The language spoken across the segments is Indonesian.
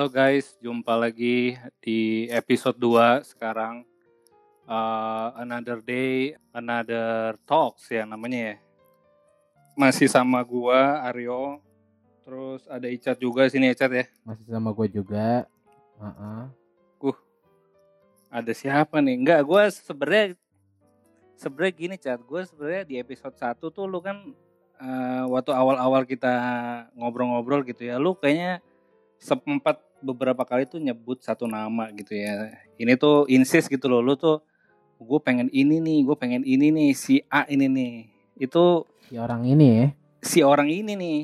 Halo guys, jumpa lagi di episode 2 sekarang. Uh, another day, another talks ya namanya ya. Masih sama gua Aryo. Terus ada Icat juga sini Icat ya. Masih sama gue juga. Uh-uh. Ada siapa nih? Enggak, gua sebenarnya sebenarnya gini Cat, gue sebenarnya di episode 1 tuh lu kan uh, waktu awal-awal kita ngobrol-ngobrol gitu ya, lu kayaknya sempat beberapa kali tuh nyebut satu nama gitu ya. Ini tuh insist gitu loh, lu tuh gue pengen ini nih, gue pengen ini nih, si A ini nih. Itu Si orang ini ya. si orang ini nih.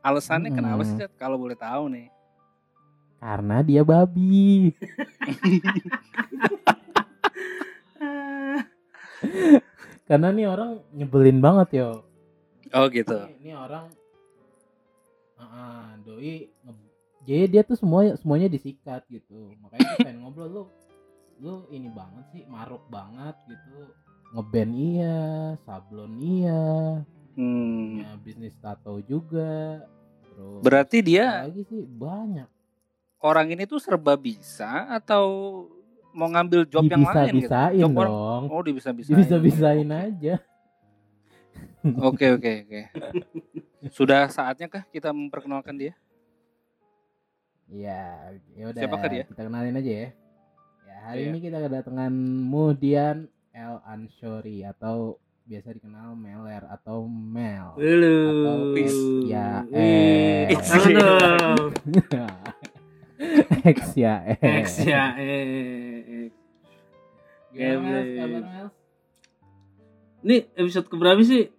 Alasannya Hmm. kenapa sih? Kalau boleh tahu nih. Karena dia babi. Karena nih orang nyebelin banget yo. Oh gitu. Ini, ini orang uh doi nge- jadi dia tuh semua semuanya disikat gitu. Makanya gue pengen ngobrol lu. Lu ini banget sih, maruk banget gitu. Ngeband iya, sablon iya, Hmm. punya bisnis tato juga. Terus Berarti dia lagi sih banyak. orang ini tuh serba bisa atau mau ngambil job yang lain gitu? Job orang- dong. Oh, bisa-bisain. Bisa-bisain aja. Oke, oke, oke. Sudah saatnya kah kita memperkenalkan dia? Iya, ya udah. Siapakah dia? Kita kenalin aja ya. Ya, hari Iya. ini kita kedatangan Mudian El Anshori atau biasa dikenal Meler atau Mel. Halo. Atau ya eh. X ya eh. X ya, eh. Gimana. Kabar, Mel? Ini episode keberapa sih?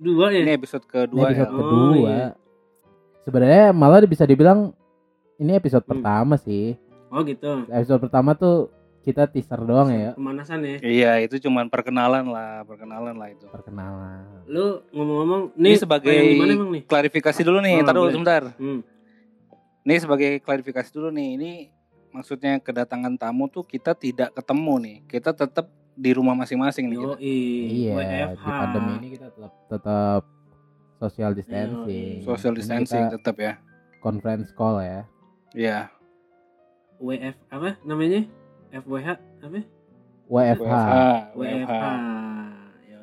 Dua ya? Ini episode Ini kedua episode ya. Oh, kedua. iya. Sebenarnya malah bisa dibilang ini episode Hmm. pertama sih. Oh gitu. Episode pertama tuh kita teaser doang ya, Pemanasan ya. Iya, itu cuman perkenalan lah, perkenalan lah itu. perkenalan. Lu ngomong-ngomong, Ini nih sebagai di mana emang nih? klarifikasi dulu nih, Oh, taruh boleh. sebentar. Hmm. Ini sebagai klarifikasi dulu nih. Ini maksudnya kedatangan tamu tuh kita tidak ketemu nih. Kita tetap di rumah masing-masing nih. Kita. Iya, WFH. di pandemi ini kita tetap tetap social distancing. Social Ini distancing tetap ya. conference call ya. Iya. WF apa namanya? FWH apa? WFH. WFH. WFH. Ya.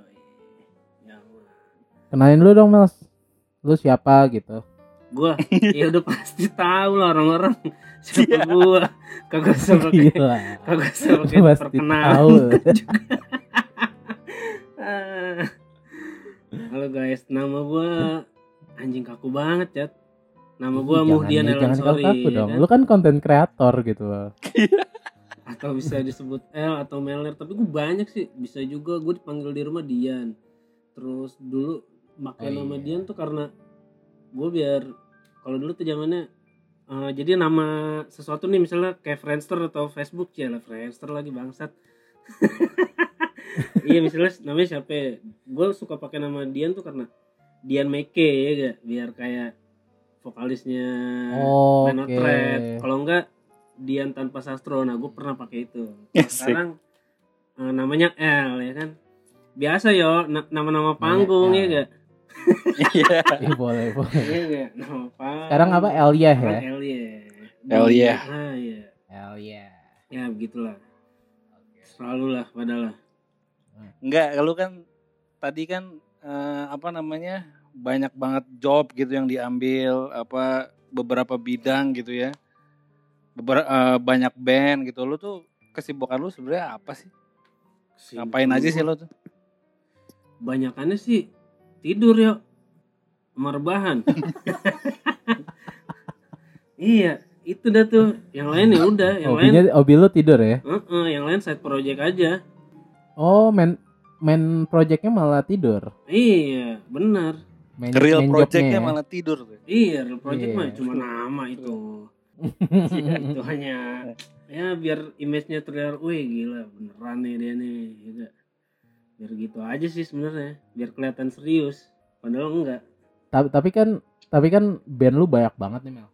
Kenalin dulu dong, Mels. Lu siapa gitu? Gua ya udah pasti tahu lah orang-orang siapa Iya. gua. Kagak usah pakai Gila. kagak usah pakai perkenalan. tahu. Halo guys, nama gua anjing kaku banget, Chat. Nama gua Muhdian jangan, jangan Elansori. kaku ya dong. kan? Lu kan konten kreator gitu loh. Atau bisa disebut L atau Meler, tapi gua banyak sih. Bisa juga gua dipanggil di rumah Dian. Terus dulu pakai Oh, nama iya. Dian tuh karena gua biar kalau dulu tuh zamannya eh, jadi nama sesuatu nih misalnya kayak Friendster atau Facebook ya lah Friendster lagi bangsat. iya misalnya namanya siapa ya? gue suka pakai nama Dian tuh karena Dian Meke ya gak biar kayak vokalisnya Oh, Oke. kalau enggak Dian tanpa sastro nah gue pernah pakai itu Asik. sekarang eh, namanya L ya kan biasa yo na- nama-nama panggung L. ya gak Iya. Ih, boleh, boleh. iya gak nama panggung Sekarang apa Elia ya? L ya L ya. ah iya Elia. ya begitulah selalu lah padahal Enggak, lu kan tadi kan eh, apa namanya? Banyak banget job gitu yang diambil apa beberapa bidang gitu ya. Beberapa banyak band gitu. Lu tuh kesibukan lu sebenarnya apa sih? Ngapain aja sih lu tuh? banyakannya sih tidur yuk sama rebahan iya itu dah tuh yang lain ya udah yang lain Hobinya hobi lu tidur ya? Heeh, yang lain side project aja Oh, main main projectnya malah tidur. iya benar Main, Real main projectnya ya? malah tidur tuh. iya real project Iya. mah cuma nama itu itu hanya ya biar image-nya terlihat wih gila beneran nih dia nih gitu. biar gitu aja sih sebenarnya biar kelihatan serius padahal enggak tapi, tapi kan tapi kan band lu banyak banget nih Mel.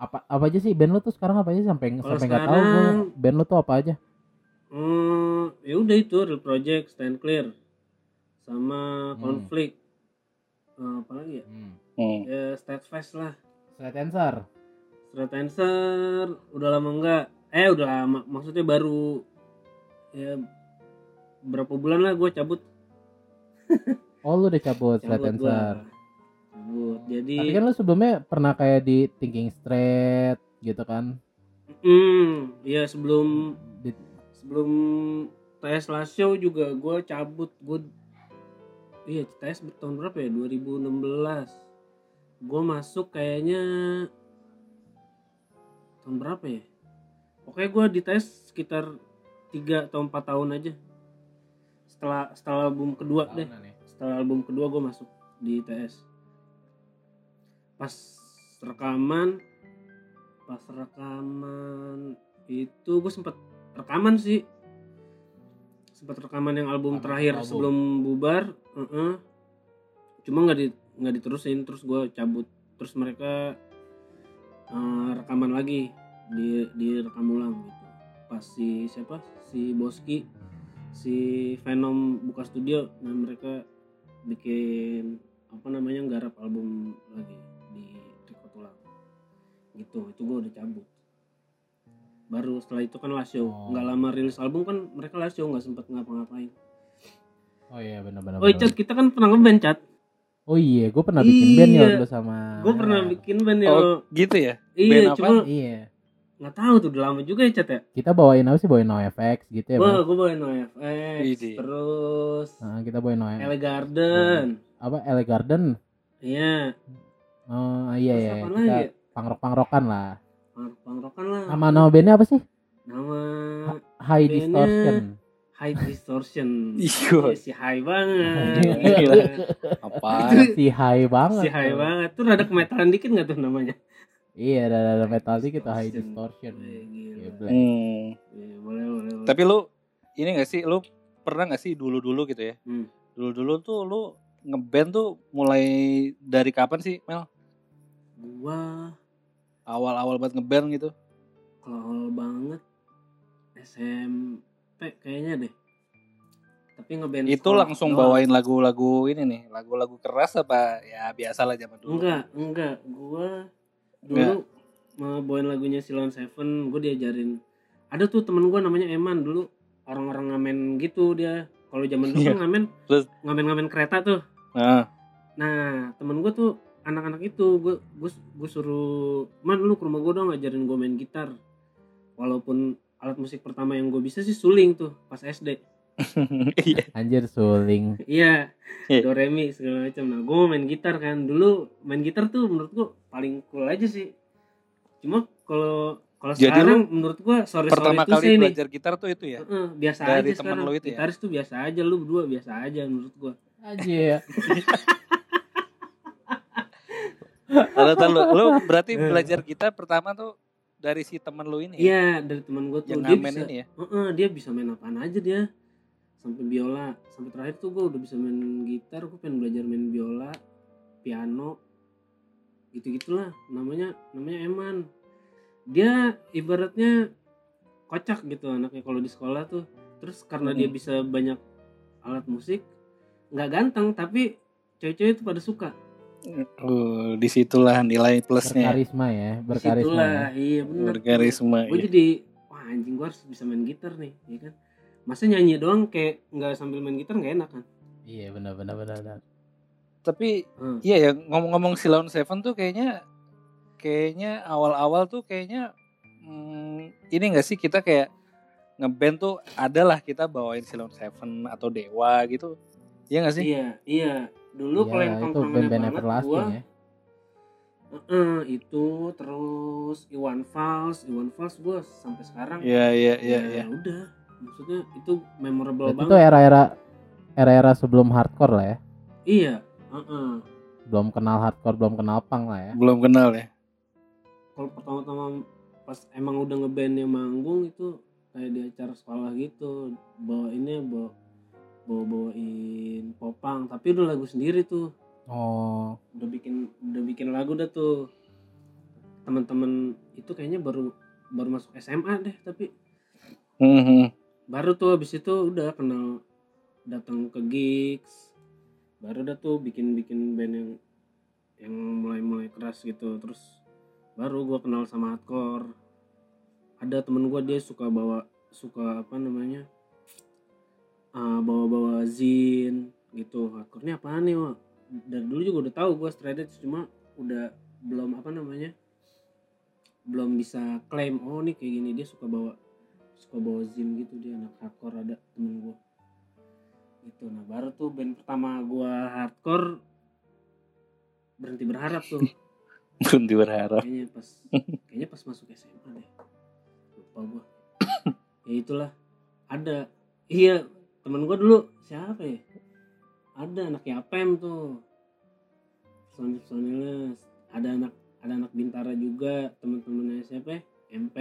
Apa apa aja sih band lu tuh sekarang apa aja sampai Kalau sampai nggak tahu gua band lu tuh apa aja? Hmm, ya udah itu real project stand clear sama Hmm. konflik Eh, apa lagi ya Hmm. Hmm. ya state fest lah Straight answer. Straight Answer udah lama enggak eh udah lama maksudnya baru ya berapa bulan lah gue cabut Oh lu udah cabut straight cabut gua. answer. cabut jadi Tapi kan lu sebelumnya pernah kayak di Thinking Straight gitu kan? hmm ya sebelum Di, sebelum tes last show juga gue cabut gue iya tes tahun berapa ya? 2016 gue masuk kayaknya tahun berapa ya? Pokoknya gue dites sekitar 3 atau 4 tahun aja. Setelah setelah album kedua deh. Ya. setelah album kedua gue masuk di ITS pas rekaman pas rekaman itu gue sempet rekaman sih. Sempet rekaman yang album Rekaman terakhir album. sebelum bubar heeh. cuma nggak di nggak diterusin terus gue cabut. Terus mereka eh, rekaman lagi di di rekam ulang gitu. Pas si siapa? Si Boski si Venom buka studio nah mereka bikin apa namanya nggarap album lagi di record ulang. Gitu itu gue udah cabut. Baru setelah itu kan last show. Oh. nggak lama rilis album kan mereka last show nggak sempet ngapa-ngapain Oh iya benar-benar. oh Cat kita kan pernah ngeband Cat Oh iya, gue pernah bikin band ya Iya. dulu sama. gue pernah bikin band ya Oh gitu ya? iya band apa? cuma Iya. nggak tahu tuh udah lama juga ya Cat ya Kita bawain apa sih? Bawain NoFX gitu ya. Wah, gue bawain NoFX, Widih. terus Nah, kita bawain NoFX. Ele Garden, Apa? Ele Garden. iya. Oh iya Terus iya. apa Kita lagi? pangrok-pangrokan lah. Pang- Pangrokan lah. Nama nama bandnya apa sih? Nama High Bandnya- Distortion. High Distortion. Iya. Iya, si high banget. Gila. Apa? si high banget. si high tuh. banget. Tuh rada kemetalan dikit nggak tuh namanya? Iya, ada ada metal dikit tuh High Distortion. Gila. Iya. Hmm. Iya, boleh, boleh, boleh. Tapi lu ini gak sih lu pernah gak sih dulu-dulu gitu ya? Hmm. Dulu-dulu tuh lu ngeband tuh mulai dari kapan sih Mel? Gua Awal-awal banget ngeband gitu? kalau awal banget SMP kayaknya deh. Tapi ngeband Itu langsung doang. bawain lagu-lagu ini nih, lagu-lagu keras apa ya biasa lah zaman dulu. Enggak, enggak. Gua dulu mau bawain lagunya Silon Seven, gue diajarin. Ada tuh temen gua namanya Eman dulu orang-orang ngamen gitu dia. Kalau zaman dulu Iya. kan ngamen, Terus? ngamen-ngamen kereta tuh. Nah, Nah, temen gua tuh anak-anak itu gue gue gue suruh man lu ke rumah gue dong ngajarin gue main gitar walaupun alat musik pertama yang gue bisa sih suling tuh pas SD iya. Anjir suling. iya Iya. do re mi segala macam nah gue main gitar kan dulu main gitar tuh menurut gue paling cool aja sih cuma kalau kalau Jadi sekarang menurut gue sorry Pertama sorry kali sih nih belajar gitar tuh itu ya? Heeh, biasa Dari aja temen sekarang lu itu ya? gitaris tuh biasa aja lu berdua biasa aja menurut gue Anjir. Tahu tahu lu, lu berarti belajar gitar pertama tuh dari si temen lu ini ya? iya dari teman gue tuh. Yang dia bisa ini ya? Heeh, dia bisa main apaan aja dia. Sampai biola. Sampai terakhir tuh gue udah bisa main gitar gue pengen belajar main biola piano gitu gitulah namanya namanya Eman. Dia ibaratnya kocak gitu anaknya kalau di sekolah tuh. Terus karena dia Hmm. bisa banyak alat musik nggak ganteng tapi cewek-cewek itu pada suka Uh, di situlah nilai plusnya. Berkarisma ya, berkarisma. Di situlah, ya. iya bener Berkarisma. gue iya. jadi wah anjing gue harus bisa main gitar nih ya kan masa nyanyi doang kayak nggak sambil main gitar nggak enak kan Iya benar benar benar. benar. Tapi Hmm. iya ya ngomong-ngomong Silon Seven tuh kayaknya kayaknya awal-awal tuh kayaknya hmm, ini gak sih kita kayak ngeband tuh adalah kita bawain Silon Seven atau Dewa gitu. Iya gak sih? iya iya dulu kalau yang Iya, itu tongkrongannya band-band banget everlasting gua ya. eh, itu terus Iwan Fals Iwan Fals gue sampai sekarang Iya iya iya ya iya. udah maksudnya itu memorable Berarti itu banget era-era era-era sebelum hardcore lah ya. iya heeh. Belum kenal hardcore, belum kenal punk lah ya. Belum kenal ya. kalau pertama-tama pas emang udah ngebandnya manggung itu kayak di acara sekolah gitu bawa ini bawa bawa bawain popang tapi udah lagu sendiri tuh. Oh, udah bikin udah bikin lagu dah tuh. Teman-teman itu kayaknya baru baru masuk SMA deh tapi Mhm. baru tuh abis itu udah kenal datang ke gigs. Baru dah tuh bikin bikin band yang yang mulai mulai keras gitu. Terus baru gue kenal sama hardcore. Ada temen gue dia suka bawa suka apa namanya ah, bawa-bawa zin gitu. Hardcore ini apaan nih wah dari dulu juga udah tahu gue straight edge cuma udah belum apa namanya belum bisa klaim oh nih kayak gini. Dia suka bawa suka bawa zin gitu dia anak hardcore ada temen gue gitu. Nah baru tuh band pertama gue hardcore berhenti berharap tuh. Berhenti berharap. kayaknya pas kayaknya pas masuk SMA deh. Lupa gua. Ya itulah. Ada. Iya temen gua dulu siapa ya ada anak Yapem tuh personil personilnya ada anak ada anak Bintara juga teman-temannya siapa ya? MP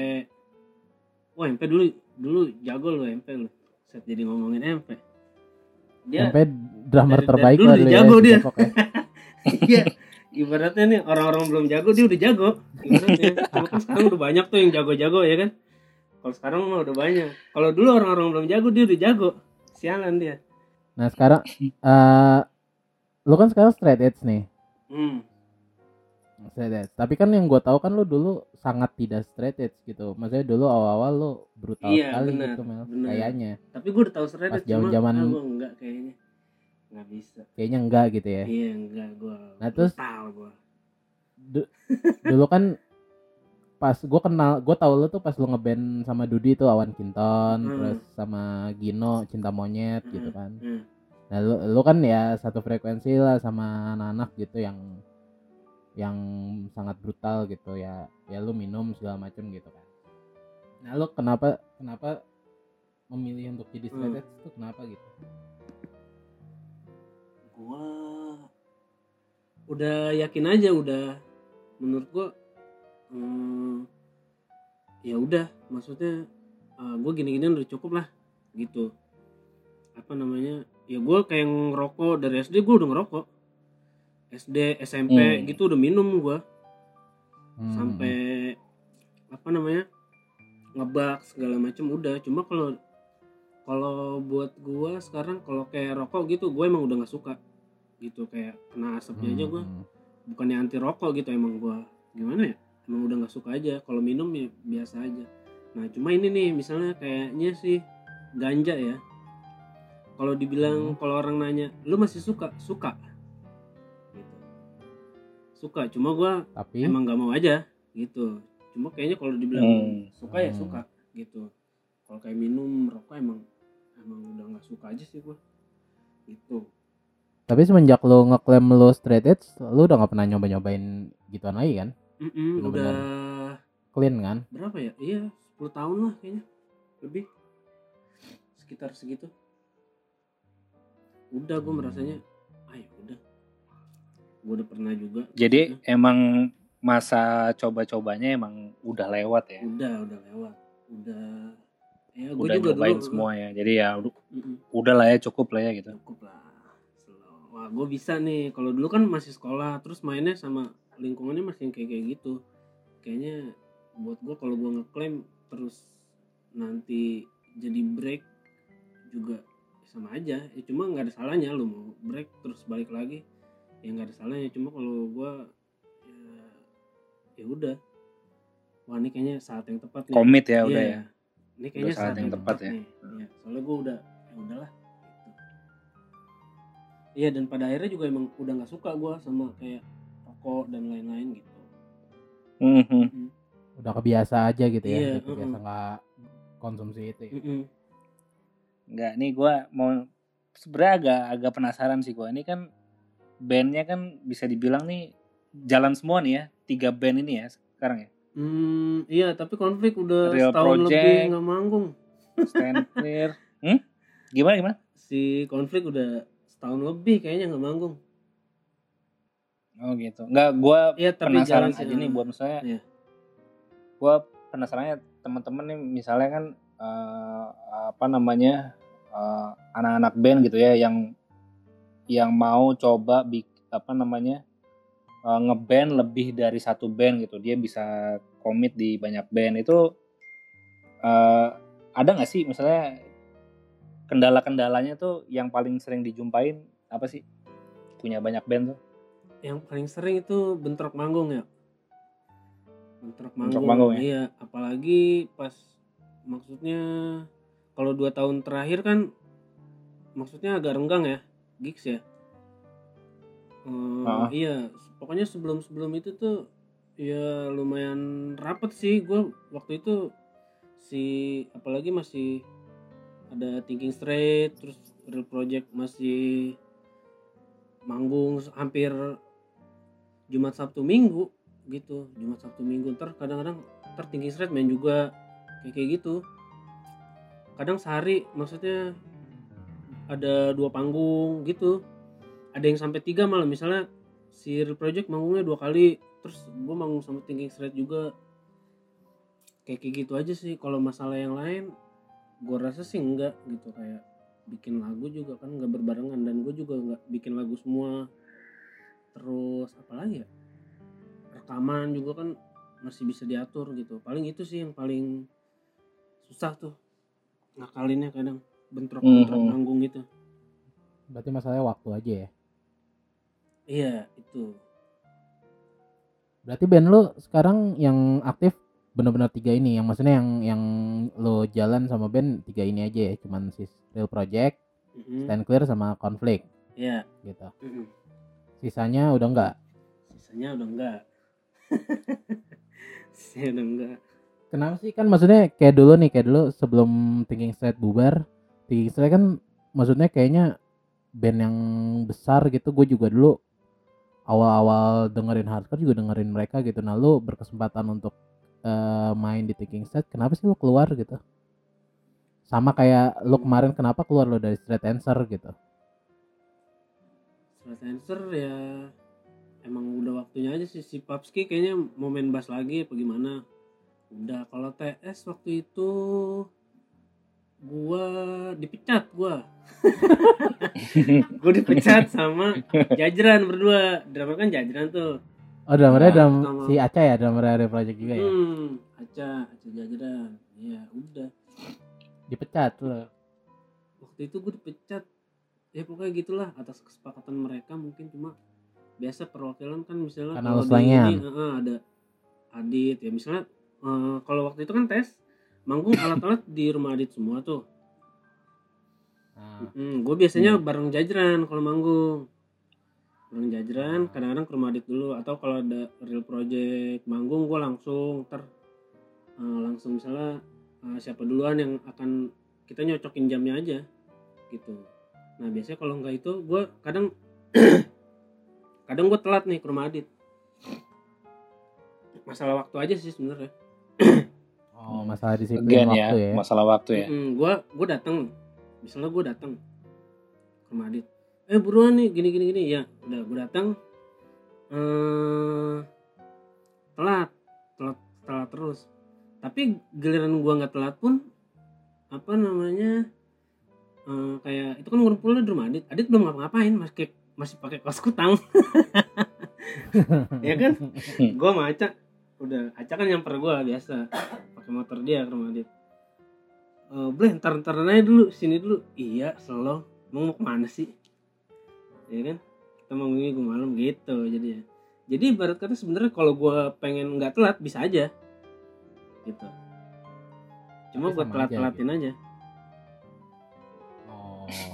wah MP dulu dulu jago loh MP loh set jadi ngomongin MP dia Sampai drummer dari- terbaik dari dulu udah ya, jago di dia. Ya. Iya. Ibaratnya nih orang-orang belum jago dia udah jago. Ibaratnya. Cuma kan sekarang udah banyak tuh yang jago-jago ya kan. Kalau sekarang mah udah banyak. Kalau dulu orang-orang belum jago dia udah jago. Sialan dia. Nah sekarang eh lu kan sekarang straight edge nih. Hmm. Straight edge. Tapi kan yang gue tahu kan lu dulu sangat tidak straight edge gitu. Maksudnya dulu awal-awal lu brutal Iya, sekali benar, gitu Mel. Kayaknya. Tapi gue udah tahu Pas cuma zaman-zaman- ah, gua enggak kayaknya. Enggak bisa. Kayaknya enggak gitu ya. Iya enggak gua. Nah, terus-. Du- dulu kan pas gue kenal gue tau lu tuh pas lu ngeband sama Dudi tuh Awan Kinton Hmm. terus sama Gino Cinta Monyet gitu kan Hmm. nah lu, lu kan ya satu frekuensi lah sama anak-anak gitu yang yang sangat brutal gitu ya ya lu minum segala macem gitu kan nah lu kenapa kenapa memilih untuk jadi straight Hmm. edge tuh kenapa gitu gua udah yakin aja udah menurut gua hmm, ya udah maksudnya uh, gua gini-gini udah cukup lah gitu. Apa namanya ya gua kayak ngerokok dari SD gua udah ngerokok. SD SMP Hmm. gitu udah minum gua. Hmm. sampai apa namanya ngebak segala macam udah. Cuma kalau kalau buat gua sekarang kalau kayak rokok gitu gue emang udah nggak suka. Gitu kayak kena asapnya aja gua. Hmm. bukannya anti rokok gitu emang gua. Gimana ya emang udah nggak suka aja kalau minum ya biasa aja. Nah cuma ini nih misalnya kayaknya sih ganja ya. Kalau dibilang kalau orang nanya lu masih suka? Suka. Gitu. Suka cuma gua tapi? emang nggak mau aja gitu. Cuma kayaknya kalau dibilang Hmm. suka ya Hmm. suka gitu. Kalau kayak minum rokok emang emang udah nggak suka aja sih gua gitu. Tapi semenjak lu ngeklaim lu straight edge lu udah nggak pernah nyoba-nyobain gituan lagi kan Mm-mm, Bener-bener. udah clean kan? Berapa ya? Iya 10 tahun lah kayaknya. Lebih. Sekitar segitu. Udah gue merasanya ah ya udah. Gue udah pernah juga. Jadi emang masa coba-cobanya emang udah lewat ya. udah udah lewat. Udah ya gue Udah juga nyobain dulu. semua ya. Jadi ya udah, Mm-mm. udah lah ya cukup lah ya gitu. cukup lah. Wah gue bisa nih. Kalau dulu kan masih sekolah terus mainnya sama lingkungannya masih yang kayak kayak gitu kayaknya buat gue kalau gue ngeklaim terus nanti jadi break juga sama aja ya cuma nggak ada salahnya lo mau break terus balik lagi ya nggak ada salahnya cuma kalau gue ya ya udah wah ini kayaknya saat yang tepat nih Komit ya udah Iya. ya. Ini kayaknya saat yang tepat ya. nih. Iya, soalnya gue udah ya udahlah. Gitu. Iya dan pada akhirnya juga emang udah nggak suka gue sama kayak rokok dan lain-lain gitu. Mhm. udah kebiasa aja gitu ya udah kebiasa mm-mm. nggak konsumsi itu ya. Mm-mm. Enggak, nih gua mau sebenarnya agak agak penasaran sih gua. Ini kan bandnya kan bisa dibilang nih jalan semua nih ya. Tiga band ini ya sekarang ya. Hmm, iya tapi konflik udah Real setahun Project. lebih nggak manggung. Stand clear. Hmm? Gimana gimana? Si konflik udah setahun lebih kayaknya nggak manggung. Oh gitu. Enggak, gua Iya tapi penasaran aja nih buat misalnya. Iya. Gua penasarannya teman-teman nih misalnya kan eh, apa namanya eh, anak-anak band gitu ya yang yang mau coba bik, apa namanya eh, ngeband lebih dari satu band gitu. Dia bisa komit di banyak band itu eh, ada nggak sih misalnya kendala-kendalanya tuh yang paling sering dijumpain apa sih? Punya banyak band tuh. Yang paling sering itu bentrok manggung ya. bentrok Bentrok manggung, manggung ya? iya apalagi pas maksudnya kalau dua tahun terakhir kan maksudnya agak renggang ya gigs ya Ah. iya pokoknya sebelum sebelum itu tuh ya lumayan rapet sih gue waktu itu si apalagi masih ada Thinking Straight terus Real Project masih manggung hampir Jumat Sabtu Minggu gitu. Jumat Sabtu Minggu ntar kadang-kadang Thinking Straight main juga kayak kayak gitu. Kadang sehari maksudnya ada dua panggung gitu. Ada yang sampai tiga malah misalnya si Real Project manggungnya dua kali terus gue manggung sama Thinking Straight juga. Kayak kayak gitu aja sih. Kalau masalah yang lain gue rasa sih enggak gitu. Kayak bikin lagu juga kan nggak berbarengan dan gue juga nggak bikin lagu semua terus apalagi ya rekaman juga kan masih bisa diatur gitu paling itu sih yang paling susah tuh ngakalinnya kadang bentrok-bentrok Mhm. panggung gitu Berarti masalahnya waktu aja ya. iya itu Berarti band lu sekarang yang aktif bener-bener tiga ini yang maksudnya yang yang lo jalan sama band tiga ini aja ya cuman si Real Project, Mhm. Stand Clear sama Conflict Iya. gitu. Mhm. Sisanya udah enggak. Sisanya udah enggak. Sisanya udah enggak. Kenapa sih kan maksudnya kayak dulu nih kayak dulu sebelum Thinking Straight bubar, Thinking Straight kan maksudnya kayaknya band yang besar gitu gue juga dulu awal-awal dengerin hardcore juga dengerin mereka gitu. Nah lu berkesempatan untuk eh, main di Thinking Straight, kenapa sih lu keluar gitu? Sama kayak lu kemarin kenapa keluar lu dari Straight Answer gitu? Answer ya emang udah waktunya aja sih si Papski kayaknya mau main bass lagi apa gimana. Udah kalau TS waktu itu gua dipecat gua. gua dipecat sama Jajran berdua. Drummer kan Jajran tuh. Oh drummernya Nah, drum si Aca ya drummer Real Project juga ya? Hmm, Aca, Aca Jajran. Ya udah. Dipecat lu. waktu itu gue dipecat ya pokoknya gitulah atas kesepakatan mereka. Mungkin cuma biasa perwakilan kan misalnya Karena kalau di ini eh, ada Adit. Ya misalnya eh, kalau waktu itu kan tes manggung alat-alat di rumah Adit semua tuh. Nah, gue biasanya bareng Jajran kalau manggung. Bareng Jajran kadang-kadang ke rumah Adit dulu. Atau kalau ada real project manggung gue langsung ter eh, langsung misalnya eh, siapa duluan yang akan kita nyocokin jamnya aja gitu nah biasanya kalau nggak itu gue kadang kadang gue telat nih ke rumah Adit. Masalah waktu aja sih sebenarnya. Oh masalah disiplin Again ya, waktu ya. masalah waktu ya. gue gue datang misalnya gue datang ke rumah Adit. Eh buruan nih gini gini gini. Ya udah gue datang eh telat telat telat terus. Tapi giliran gue nggak telat pun apa namanya eh, kayak itu kan ngumpulnya di rumah Adit. Adit belum ngapa-ngapain masih masih pakai kaos kutang. Ya kan? Gue sama Aca udah Aca kan nyamper gue biasa pakai motor dia ke rumah Adit. Eh boleh ntar ntar aja dulu sini dulu. Iya selalu. Mau mau ke mana sih? Ya kan? Kita mau minggu malam gitu jadi ya jadi ibarat kata sebenarnya kalau gue pengen nggak telat bisa aja. Gitu. Cuma sama telat aja telatin aja. Oh.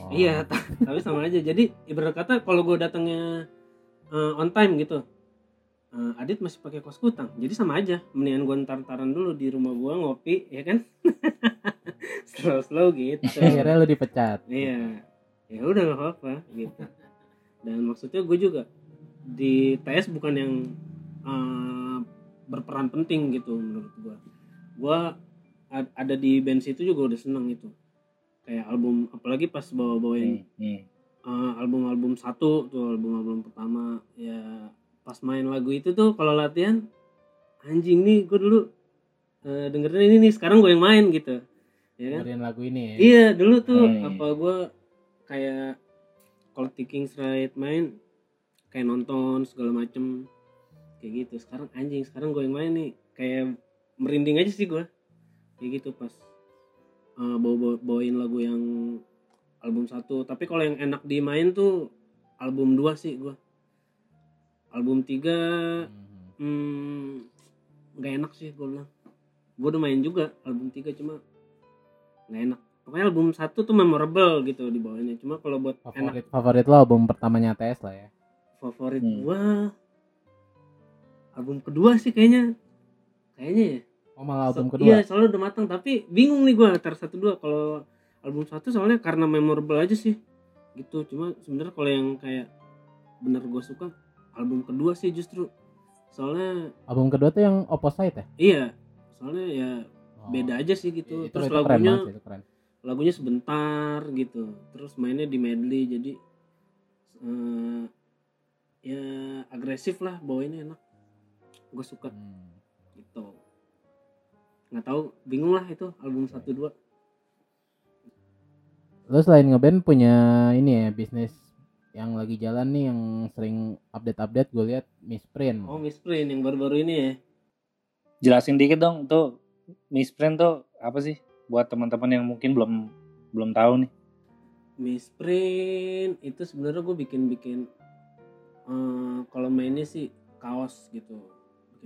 Iya, ta- tapi sama aja. Jadi ibarat kata kalau gue datangnya eh, on time gitu, eh, Adit masih pakai kos kutang. Jadi sama aja. Mendingan gue ntar-ntaran dulu di rumah gue ngopi, ya kan? Slow-slow gitu. Akhirnya lu dipecat. Iya, ya udah gak apa-apa gitu. Dan maksudnya gue juga di TS bukan yang eh, berperan penting gitu menurut gue. Gue ad- ada di band situ juga udah seneng itu. Kayak album, apalagi pas bawa-bawain Hmm, hmm. eh, album-album satu tuh album-album pertama. Ya pas main lagu itu tuh kalau latihan anjing nih gue dulu eh, dengerin ini nih sekarang gue yang main gitu. Ya kan? Dengerin lagu ini ya. iya dulu tuh Hmm. apa gue kayak kalau Thinking Straight main kayak nonton segala macem. Kayak gitu. Sekarang anjing sekarang gue yang main nih. Kayak merinding aja sih gue kayak gitu pas eh, bawa bawa bawain lagu yang album satu. Tapi kalau yang enak dimain tuh album dua sih gue album tiga hmm, nggak enak sih gue bilang. Gue udah main juga album 3 cuma nggak enak. Pokoknya album satu tuh memorable gitu di bawahnya cuma kalau buat enak favorit favorit lo album pertamanya TS lah ya. Favorit Hmm. gua album kedua sih kayaknya. Kayaknya ya oh malah album So- kedua? iya soalnya udah matang. Tapi bingung nih gua antara satu dua. Kalau album satu soalnya karena memorable aja sih. Gitu cuma sebenarnya kalau yang kayak bener gue suka album kedua sih justru. Soalnya album kedua tuh yang opposite ya? Iya soalnya ya Oh. beda aja sih gitu. Itu- terus itu keren lagunya banget sih, itu keren. lagunya sebentar gitu. Terus mainnya di medley jadi eh, ya agresif lah bawainnya enak. Gue suka. Hmm. Nggak tahu bingung lah itu album satu dua. Lo selain ngeband punya ini ya bisnis yang lagi jalan nih yang sering update-update gue lihat Misprint. Oh Miss Print yang baru-baru ini ya? Jelasin dikit dong tuh misprint tuh apa sih? Buat teman-teman yang mungkin belum belum tahu nih. Miss Print itu sebenarnya gue bikin-bikin eh, kalau mainnya sih kaos gitu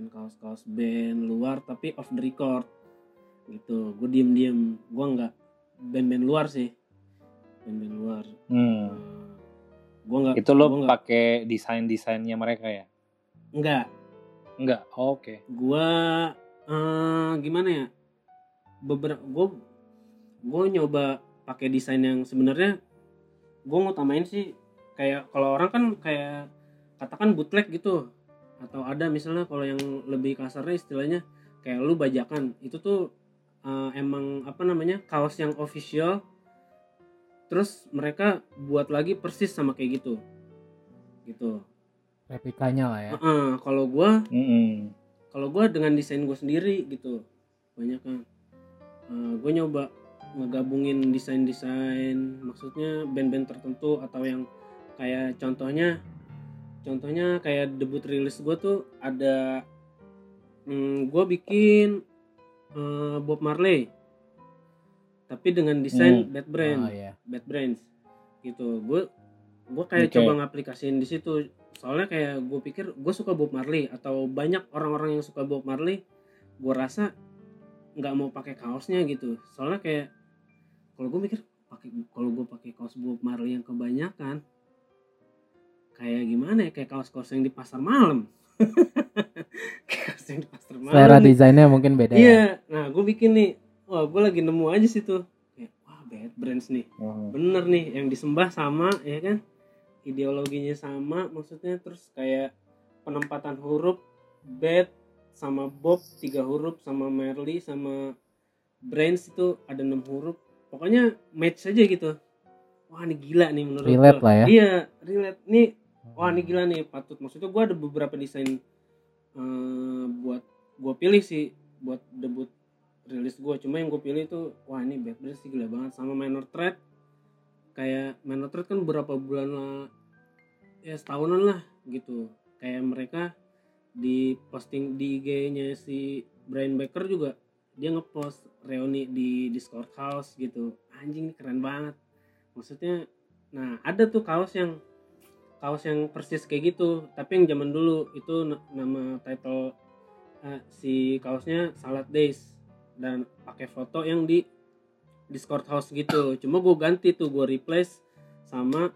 bikin kaos-kaos band luar tapi off the record. Gitu. Gue diem-diem. Gue nggak band-band luar sih. Band-band luar. Hmm. gue nggak Itu lo pakai desain-desainnya mereka ya? nggak. Enggak. Oh, Oke. gua eh, gimana ya? Beberapa gue gue nyoba pakai desain yang sebenarnya gue mau tamain sih. Kayak kalau orang kan kayak katakan bootleg gitu atau ada misalnya kalau yang lebih kasarnya istilahnya kayak lu bajakan. Itu tuh eh, emang apa namanya kaos yang official terus mereka buat lagi persis sama kayak gitu. Gitu. Replikanya lah ya. Heeh, kalau gua Mm-mm. kalau gue dengan desain gue sendiri gitu banyak kan. Gue nyoba ngegabungin desain-desain maksudnya band-band tertentu atau yang kayak contohnya contohnya kayak debut rilis gue tuh ada hmm, gue bikin eh, Bob Marley. Tapi dengan desain Hmm. Bad Brains. Oh iya. Bad Brains. Gitu. Gue gue kayak Oke. coba ngaplikasiin di situ. Soalnya kayak gue pikir gue suka Bob Marley atau banyak orang-orang yang suka Bob Marley gue rasa nggak mau pakai kaosnya gitu. Soalnya kayak kalau gue mikir pakai kalau gue pakai kaos Bob Marley yang kebanyakan kayak gimana ya? Kayak kaos-kaos yang di pasar malam. Kayak kaos yang di pasar malam. Selera desainnya mungkin beda ya. Iya nah gue bikin nih. Wah gue lagi nemu aja situ kayak wah bad brands nih. Oh. bener nih yang disembah sama ya kan? Ideologinya sama maksudnya terus kayak penempatan huruf bed sama Bob tiga huruf sama Merly sama Brains itu ada enam huruf. Pokoknya match aja gitu. Wah ini gila nih menurut Relate gua. lah ya. iya relate. Nih wah ini gila nih patut. Maksudnya gua ada beberapa desain eh, buat gua pilih sih buat debut rilis gua. Cuma yang gue pilih itu wah ini Bad sih gila banget. Sama Minor Threat. Kayak Minor Threat kan beberapa bulan lah ya setahunan lah gitu. Kayak mereka di posting di IG-nya si Brian Baker juga dia ngepost reuni di Discord House gitu. Anjing keren banget. Maksudnya nah ada tuh kaos yang kaos yang persis kayak gitu. Tapi yang zaman dulu itu na- nama title eh, si kaosnya Salad Days. Dan pakai foto yang di Discord House gitu. Cuma gue ganti tuh gue replace sama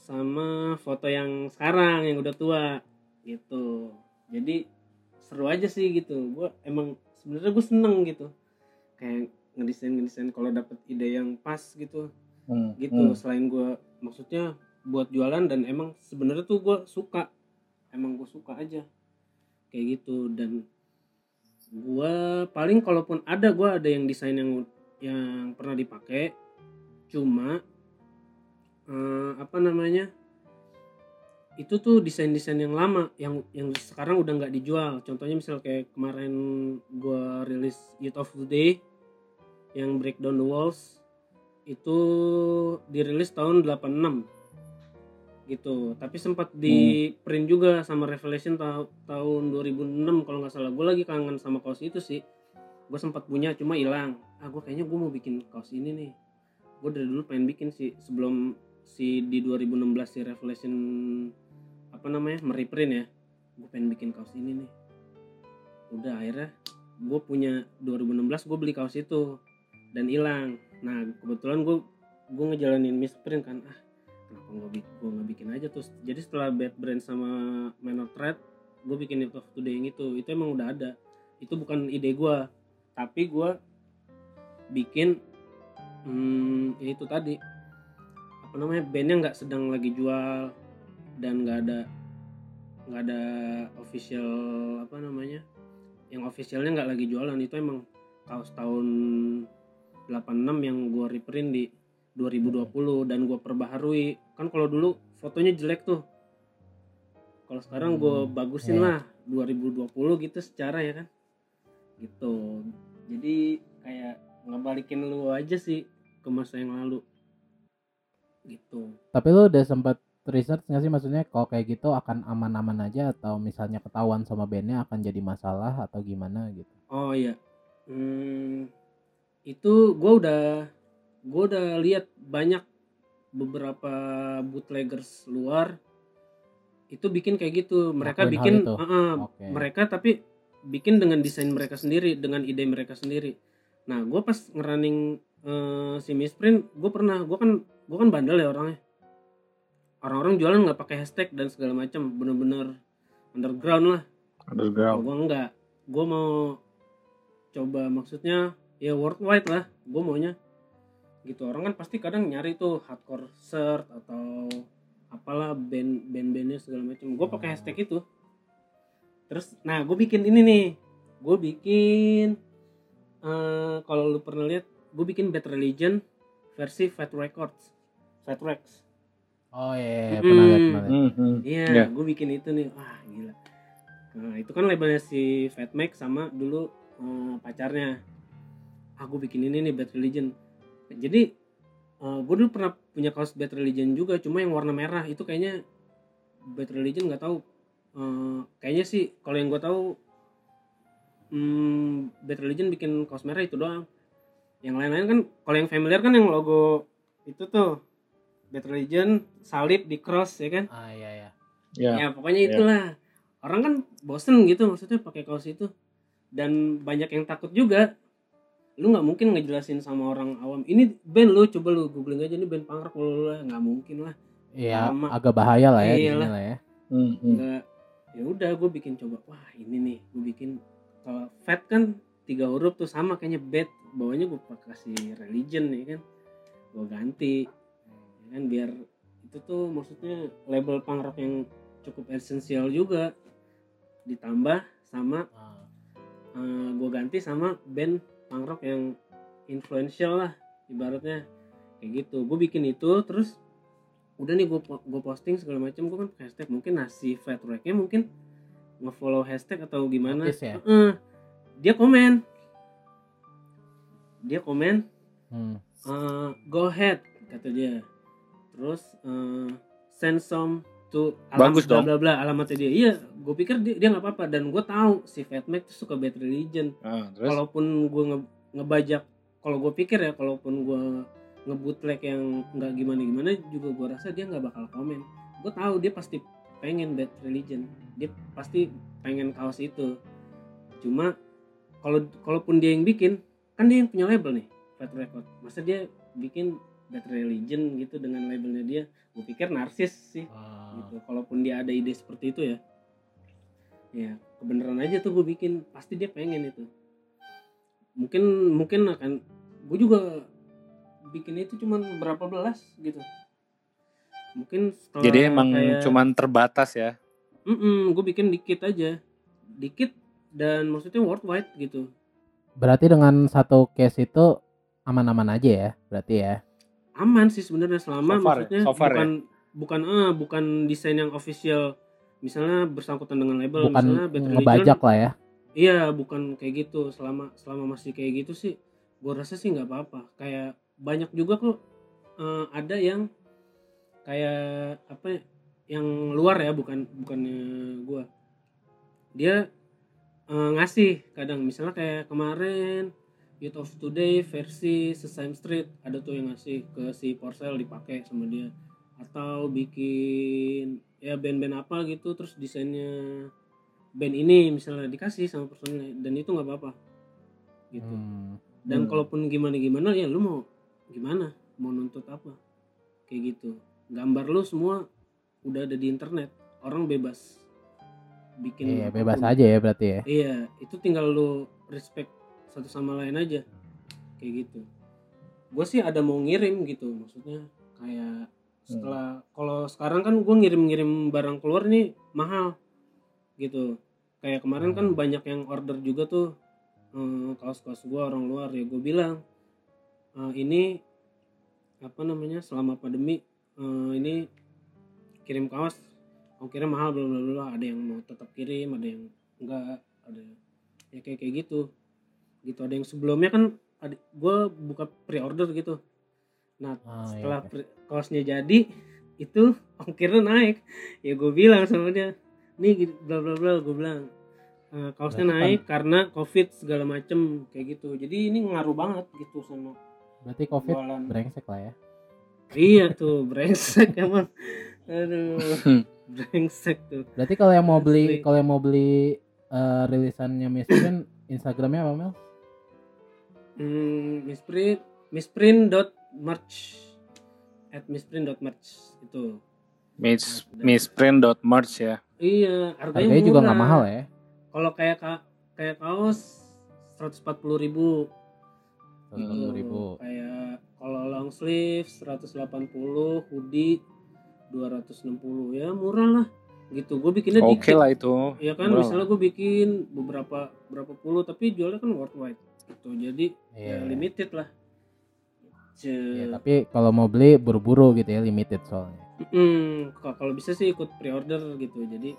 sama foto yang sekarang yang udah tua gitu. Jadi seru aja sih gitu. Gue emang sebenarnya gue seneng gitu. Kayak ngedesain ngedesain kalau dapet ide yang pas gitu. Hmm, gitu hmm. selain gue maksudnya buat jualan dan emang sebenarnya tuh gue suka. Emang gue suka aja. Kayak gitu dan gue paling kalaupun ada gue ada yang desain yang yang pernah dipakai cuma eh, apa namanya itu tuh desain-desain yang lama yang yang sekarang udah nggak dijual. Contohnya misal kayak kemarin gue rilis Youth of the Day yang Break Down the Walls itu dirilis tahun 86 gitu. Tapi sempat di print juga sama Revelation ta- tahun 2006 kalau nggak salah. Gue lagi kangen sama kaos itu sih. Gue sempat punya cuma hilang. Ah gue kayaknya gue mau bikin kaos ini nih. Gue dari dulu pengen bikin sih sebelum si di 2016 si Revelation apa namanya mereprint ya. Gue pengen bikin kaos ini nih. Udah akhirnya gue punya 2016 gue beli kaos itu. Dan hilang. Nah kebetulan gue gue ngejalanin misprint kan. Ah kenapa gue bikin gue nggak bikin aja terus? Jadi setelah bad brand sama minor threat gue bikin it of today yang itu. Itu emang udah ada. Itu bukan ide gue tapi gue bikin hmm, itu tadi. Apa namanya? Bandnya nggak sedang lagi jual dan nggak ada nggak ada official apa namanya? Yang officialnya nggak lagi jualan. Itu emang kaos tahun 86 yang gue reprint di 2020 dan gue perbaharui. Kan kalau dulu fotonya jelek tuh. Kalau sekarang gue Hmm, bagusin iya. lah 2020 gitu secara ya kan. Gitu. Jadi kayak ngebalikin lu aja sih ke masa yang lalu. Gitu. Tapi lu udah sempat research nggak sih? Maksudnya kalau kayak gitu akan aman-aman aja atau misalnya ketahuan sama bandnya akan jadi masalah atau gimana gitu? Oh iya, hmm, itu gue udah gue udah lihat banyak beberapa bootleggers luar itu bikin kayak gitu. Mereka Ngelakuin hal bikin, uh-uh, Oke. mereka tapi bikin dengan desain mereka sendiri, dengan ide mereka sendiri. Nah, gue pas ngerunning eh, si misprint, gue pernah, gue kan gue kan bandel ya orangnya. Orang-orang jualan nggak pakai hashtag dan segala macam, bener-bener underground lah. Underground. gue enggak gue mau coba maksudnya ya worldwide lah gue maunya gitu orang kan pasti kadang nyari tuh hardcore shirt atau apalah band band bandnya segala macam gue pakai hashtag itu terus nah gue bikin ini nih gue bikin eh kalau lu pernah lihat gue bikin Bad Religion versi Fat Records Fat Rex Oh iya, iya, Hmm. pernah lihat, pernah lihat. Hmm, hmm. Iya, Iya. gue bikin itu nih. Wah, gila. Nah, itu kan labelnya si Fat Mac sama dulu eh, pacarnya. Ah, gue bikin ini nih Bad Religion. Jadi gue dulu pernah punya kaos Bad Religion juga, cuma yang warna merah itu kayaknya Bad Religion nggak tahu. Eh, kayaknya sih kalau yang gue tahu hmm, Bad Religion bikin kaos merah itu doang. Yang lain-lain kan kalau yang familiar kan yang logo itu tuh Bad Religion salib di cross ya kan Ah iya iya. Ya. ya pokoknya Iya. itulah orang kan bosen gitu maksudnya pakai kaos itu dan banyak yang takut juga lu nggak mungkin ngejelasin sama orang awam ini band lu coba lu googling aja ini band punk rock lu nggak mungkin lah Iya, Sama. agak bahaya lah ya di Iya sini lah. ya. Hmm, hmm. ya udah gue bikin coba wah ini nih gue bikin kalau fat kan tiga huruf tuh sama kayaknya bad bawahnya gue pakai kasih religion ya kan gue ganti ya kan biar itu tuh maksudnya label punk rock yang cukup esensial juga ditambah sama Ah. gue ganti sama band punk rock yang influential lah ibaratnya kayak gitu gue bikin itu terus udah nih gue gue posting segala macam gue kan hashtag mungkin nasi fat racknya mungkin nge-follow hashtag atau gimana Notice ya? Heeh. dia komen dia komen Hmm. eh, go ahead kata dia terus eh, send some to Bagus dong. bla bla alamatnya dia. Iya gue pikir dia dia nggak apa-apa. Dan gue tahu si Fat Mac tuh suka bad religion. Ah, terus? Kalaupun gue nge ngebajak kalau gue pikir ya kalaupun gue ngebutlek yang nggak gimana gimana juga gue rasa dia nggak bakal komen. Gue tahu dia pasti pengen bad religion. Dia pasti pengen kaos itu. Cuma kalau kalaupun dia yang bikin kan dia yang punya label nih Fat Record. Masa dia bikin bad religion gitu dengan labelnya dia gue pikir narsis sih. Ah. gitu. Kalaupun dia ada ide seperti itu ya. Ya kebenaran aja tuh gue bikin. Pasti dia pengen itu. Mungkin mungkin akan gue juga bikin itu cuman berapa belas gitu. Mungkin setelah jadi emang kayak- cuman terbatas ya. Mm-mm, gue bikin dikit aja. Dikit dan maksudnya worldwide gitu. Berarti dengan satu case itu aman-aman aja ya, berarti ya. Aman sih sebenarnya selama So far ya? maksudnya So far ya? bukan bukan eh bukan desain yang official misalnya bersangkutan dengan label Bukan misalnya Bad Religion, ngebajak lah ya. Iya, bukan kayak gitu. Selama selama masih kayak gitu sih, gue rasa sih nggak apa-apa. Kayak banyak juga kok eh, ada yang kayak apa? ya, Yang luar ya, bukan bukannya gue. Dia eh, ngasih kadang misalnya kayak kemarin Youth of Today versi Sesame Street ada tuh yang ngasih ke si Porcel dipakai sama dia. Atau bikin ya band-band apa gitu terus desainnya band ini misalnya dikasih sama personilnya dan itu nggak apa-apa. Gitu. Hmm. dan Hmm. kalaupun gimana gimana ya lu mau gimana? Mau nuntut apa? Kayak gitu. Gambar lu semua udah ada di internet. Orang bebas bikin Iya, bebas aja ya berarti ya. iya itu tinggal lu respect satu sama lain aja. Kayak gitu. Gue sih ada mau ngirim gitu maksudnya kayak setelah kalau sekarang kan gue ngirim-ngirim barang keluar nih mahal gitu. Kayak kemarin kan banyak yang order juga tuh eh, kaos-kaos gue orang luar ya gue bilang eh, ini apa namanya selama pandemi eh, ini kirim kaos ongkirnya mahal bla bla bla ada yang mau tetap kirim ada yang enggak ada ya kayak kayak gitu gitu. Ada yang sebelumnya kan gue buka pre-order gitu. Nah Oh, setelah iya. kaosnya jadi itu ongkirnya naik. Ya gue bilang sama dia nih bla bla bla gue bilang "Eh, kaosnya Berarti kan- naik karena covid segala macem kayak gitu. Jadi ini ngaruh banget gitu sama Berarti Covid jualan. brengsek lah ya. iya tuh brengsek emang. Aduh brengsek tuh. Berarti kalau yang mau beli kalau yang mau beli eh, rilisannya Misprint Instagramnya apa Mel? Hmm, misprint misprint dot merch. At misprint dot merch itu Miss misprint.merch ya. iya harganya, Harganya juga nggak mahal ya. kalau kayak ka- kayak kaos 140.000 ribu. Seratus ribu. kayak kalau long sleeve 180 hoodie 260 ya murah lah. Gitu gue bikinnya Oke dikit. lah itu. ya kan Murah. misalnya gue bikin beberapa berapa puluh tapi jualnya kan worldwide gitu. Jadi Iya. ya limited lah. Ce- Iya, tapi kalau mau beli buru-buru gitu ya limited soalnya. Mm, kalau bisa sih ikut pre-order gitu. Jadi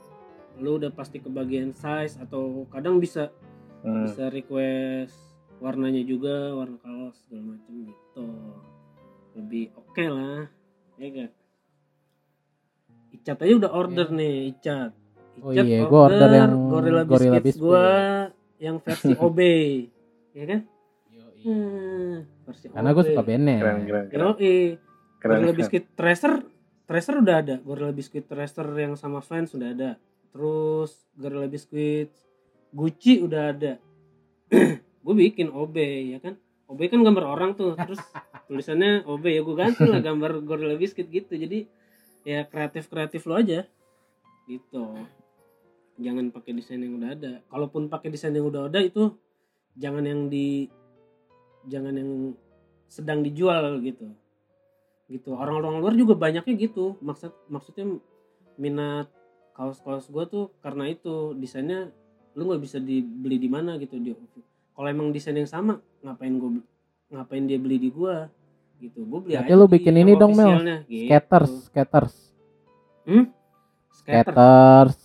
lu udah pasti kebagian size atau kadang bisa Hmm. bisa request warnanya juga warna kaos segala macam gitu. Lebih oke lah ya gak Icat aja udah order nih Icat. Oh iya, gua order yang Gorilla Gorilla Biscuits Biscuit. gua yang versi OB ya kan? Hmm, Karena gue suka bandnya. Keren keren keren. Yoi. keren, Gorilla keren. Biscuit Tracer Tracer udah ada. Gorilla Biscuit Tracer yang sama fans udah ada. Terus Gorilla Biscuit Gucci udah ada. Gue bikin OB ya kan? OB kan gambar orang tuh. Terus tulisannya OB ya gue ganti lah gambar Gorilla Biscuit gitu. Jadi ya kreatif kreatif lo aja. Gitu. Jangan pakai desain yang udah ada. Kalaupun pakai desain yang udah ada itu jangan yang di jangan yang sedang dijual gitu. Gitu. Orang-orang luar juga banyaknya gitu. Maksud maksudnya minat kaos-kaos gue tuh karena itu. Desainnya lu nggak bisa dibeli di mana gitu. Dia kalau emang desain yang sama ngapain gue ngapain dia beli di gua? Gitu. Gue beli Berarti aja lu bikin ini dong, Mel. gitu. Skaters, skaters, hmm? Skater skaters,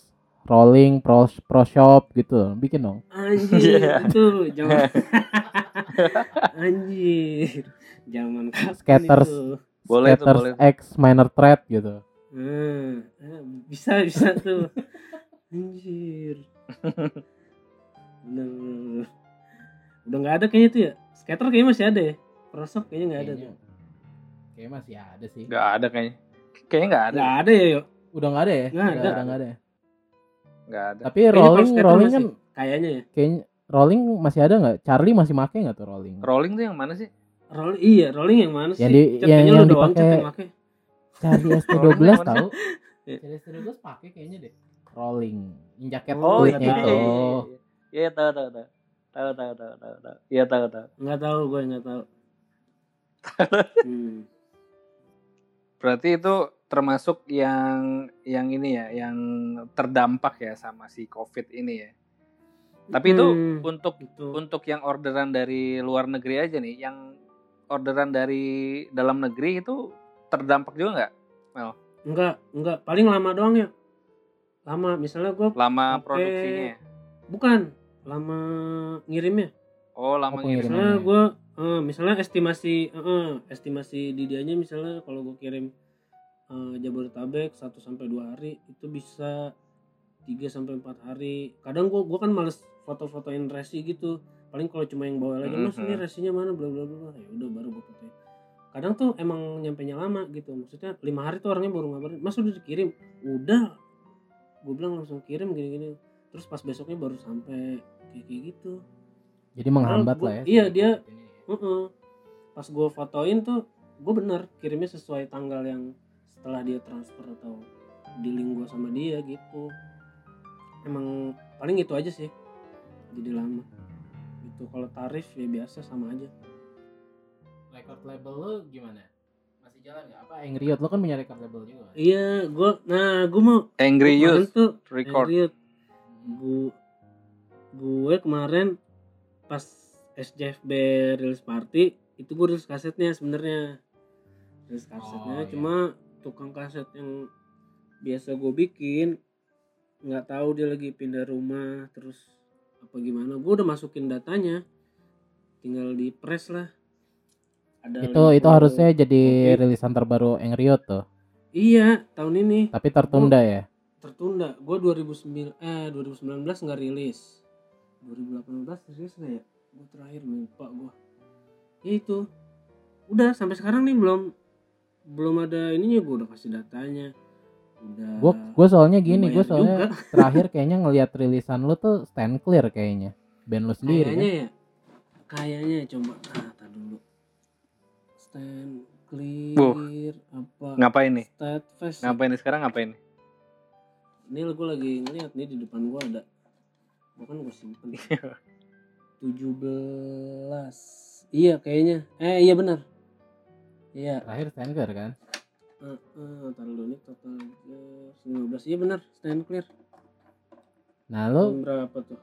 rolling, pro, pro shop gitu, bikin dong. anjir Iya. itu zaman anjir zaman Skaters. itu Boleh tuh skaters boleh. X minor threat gitu. Hmm, eh, bisa bisa tuh. Anjir. Bener, bener, bener. Udah nggak ada kayaknya tuh ya. Skater kayaknya masih ada ya. Prosop kayaknya nggak ada tuh. kayaknya masih ada sih. Gak ada kayaknya. Kayaknya gak ada. Nggak ada ya yuk. Udah nggak ada ya? Nggak ada. nggak ada. ya? Gak ada. Tapi Kayaknya rolling, rolling masih- kan Kayaknya ya. kayaknya rolling masih ada nggak? Charlie masih make nggak tuh rolling? Rolling tuh yang mana sih? Rolling iya, rolling yang mana sih? Yang di- Cat, yang- kayaknya yang Cat, dipakai- yang make. Charlie Rolling ST12 mana tahu? Iya. Charlie ST12 pakai kayaknya deh. Rolling, yang jaket Oh iya. itu. Iya tahu tahu tahu. Tahu tahu tahu tahu tahu. Iya tahu tahu. Nggak tahu gue nggak tahu. hmm. Berarti itu termasuk yang yang ini ya, yang terdampak ya sama si Covid ini ya. Tapi itu Hmm, untuk gitu. untuk yang orderan dari luar negeri aja nih, yang orderan dari dalam negeri itu terdampak juga nggak? Enggak, enggak. Paling lama doang ya. Lama. Misalnya gue Lama Oke. produksinya? bukan lama ngirimnya. Oh lama ngirim. pengiriman. Misalnya gue, eh, misalnya estimasi, eh, eh, estimasi di dianya misalnya kalau gue kirim eh, Jabodetabek 1 sampai 2 hari itu bisa 3 sampai 4 hari. Kadang gue gua kan males foto-fotoin resi gitu. Paling kalau cuma yang bawa lagi, Mas ini Mhm. resinya mana bla bla bla. Ya udah baru gue fotoin. Kadang tuh emang nyampe nya lama gitu. Maksudnya lima hari tuh orangnya baru ngabarin, Mas udah dikirim. Udah. Gue bilang langsung kirim gini-gini. terus pas besoknya baru sampai kayak kayak gitu Jadi menghambat gua- lah ya. iya, dia- ini ya. Heeh. pas gue fotoin tuh gue bener kirimnya sesuai tanggal yang setelah dia transfer atau dealing gue sama dia gitu emang paling itu aja sih jadi lama itu kalau tarif ya biasa sama aja record label lu gimana? Masih jalan nggak? Apa Angry Youth lu kan punya record label juga? iya gue nah gue mau Angry kemarin Youth tuh Record. Angry Youth. gue gue kemarin pas SJFB release party itu gue rilis kasetnya sebenarnya rilis kasetnya Oh, iya. Tukang kaset yang biasa gue bikin nggak tahu dia lagi pindah rumah terus apa gimana. Gue udah masukin datanya tinggal di press lah. Ada Itu 50 itu harusnya jadi rilisan terbaru Youth tuh. iya tahun ini. Tapi tertunda ya. tertunda. Gue 2009 eh 2019 nggak rilis. 2018 rilis nggak ya? Gue terakhir lupa gue ya itu. Udah sampai sekarang nih belum belum ada ininya gue udah kasih datanya. Udah Gue gue soalnya gini, gue soalnya juga. terakhir kayaknya ngelihat rilisan lu tuh stand clear kayaknya. Band lu sendiri kayaknya kan. ya. Kayaknya coba ah tar dulu. Stand clear apa? Ngapain nih? steadfast Ngapain nih sekarang ngapain nih? ini gue lagi ngeliat nih di depan gue ada. Gue kan gue simpen. 17 iya kayaknya. Eh iya benar iya Terakhir stand clear kan. uh, uh, taruh dulu nih total gas 15 iya benar stand clear Nah lu tahun berapa tuh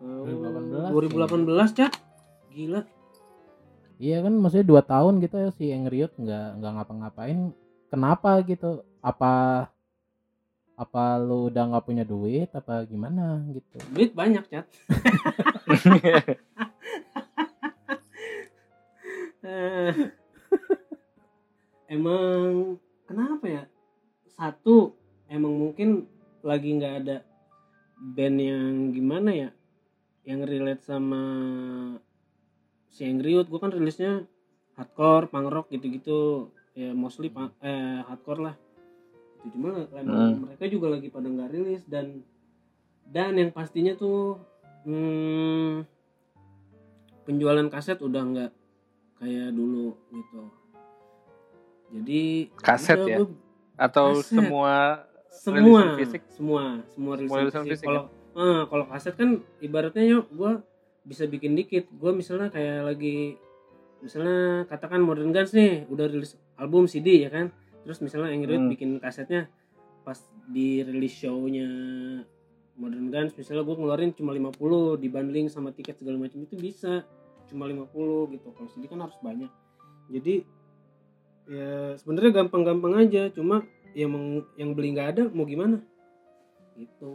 tahun 2018 2018 cat gila Iya kan maksudnya dua tahun gitu ya si Angry Youth nggak nggak ngapa-ngapain. Kenapa gitu? Apa apa lu udah nggak punya duit apa gimana gitu? duit banyak cat emang kenapa ya? Satu emang mungkin lagi nggak ada band yang gimana ya? Yang relate sama si Angry Youth. Gue kan rilisnya hardcore punk rock gitu-gitu. Ya mostly punk- eh hardcore lah. Itu cuma emang mereka juga lagi pada nggak rilis. Dan dan yang pastinya tuh hmm, penjualan kaset udah nggak kayak dulu gitu jadi Kaset ya? Atau Kaset. semua semua fisik? semua semua rilisan fisik ya? kalau eh, kalau kaset kan ibaratnya yuk gue bisa bikin dikit gue misalnya kayak lagi misalnya katakan Modern Guns nih udah rilis album CD ya kan terus misalnya Angry Youth Hmm. bikin kasetnya pas di rilis show-nya Modern Guns misalnya gue ngeluarin cuma 50 dibanding sama tiket segala macam itu bisa cuma 50 gitu. Kalau CD kan harus banyak. Jadi ya sebenarnya gampang-gampang aja. Cuma yang meng- yang beli nggak ada mau gimana? Gitu.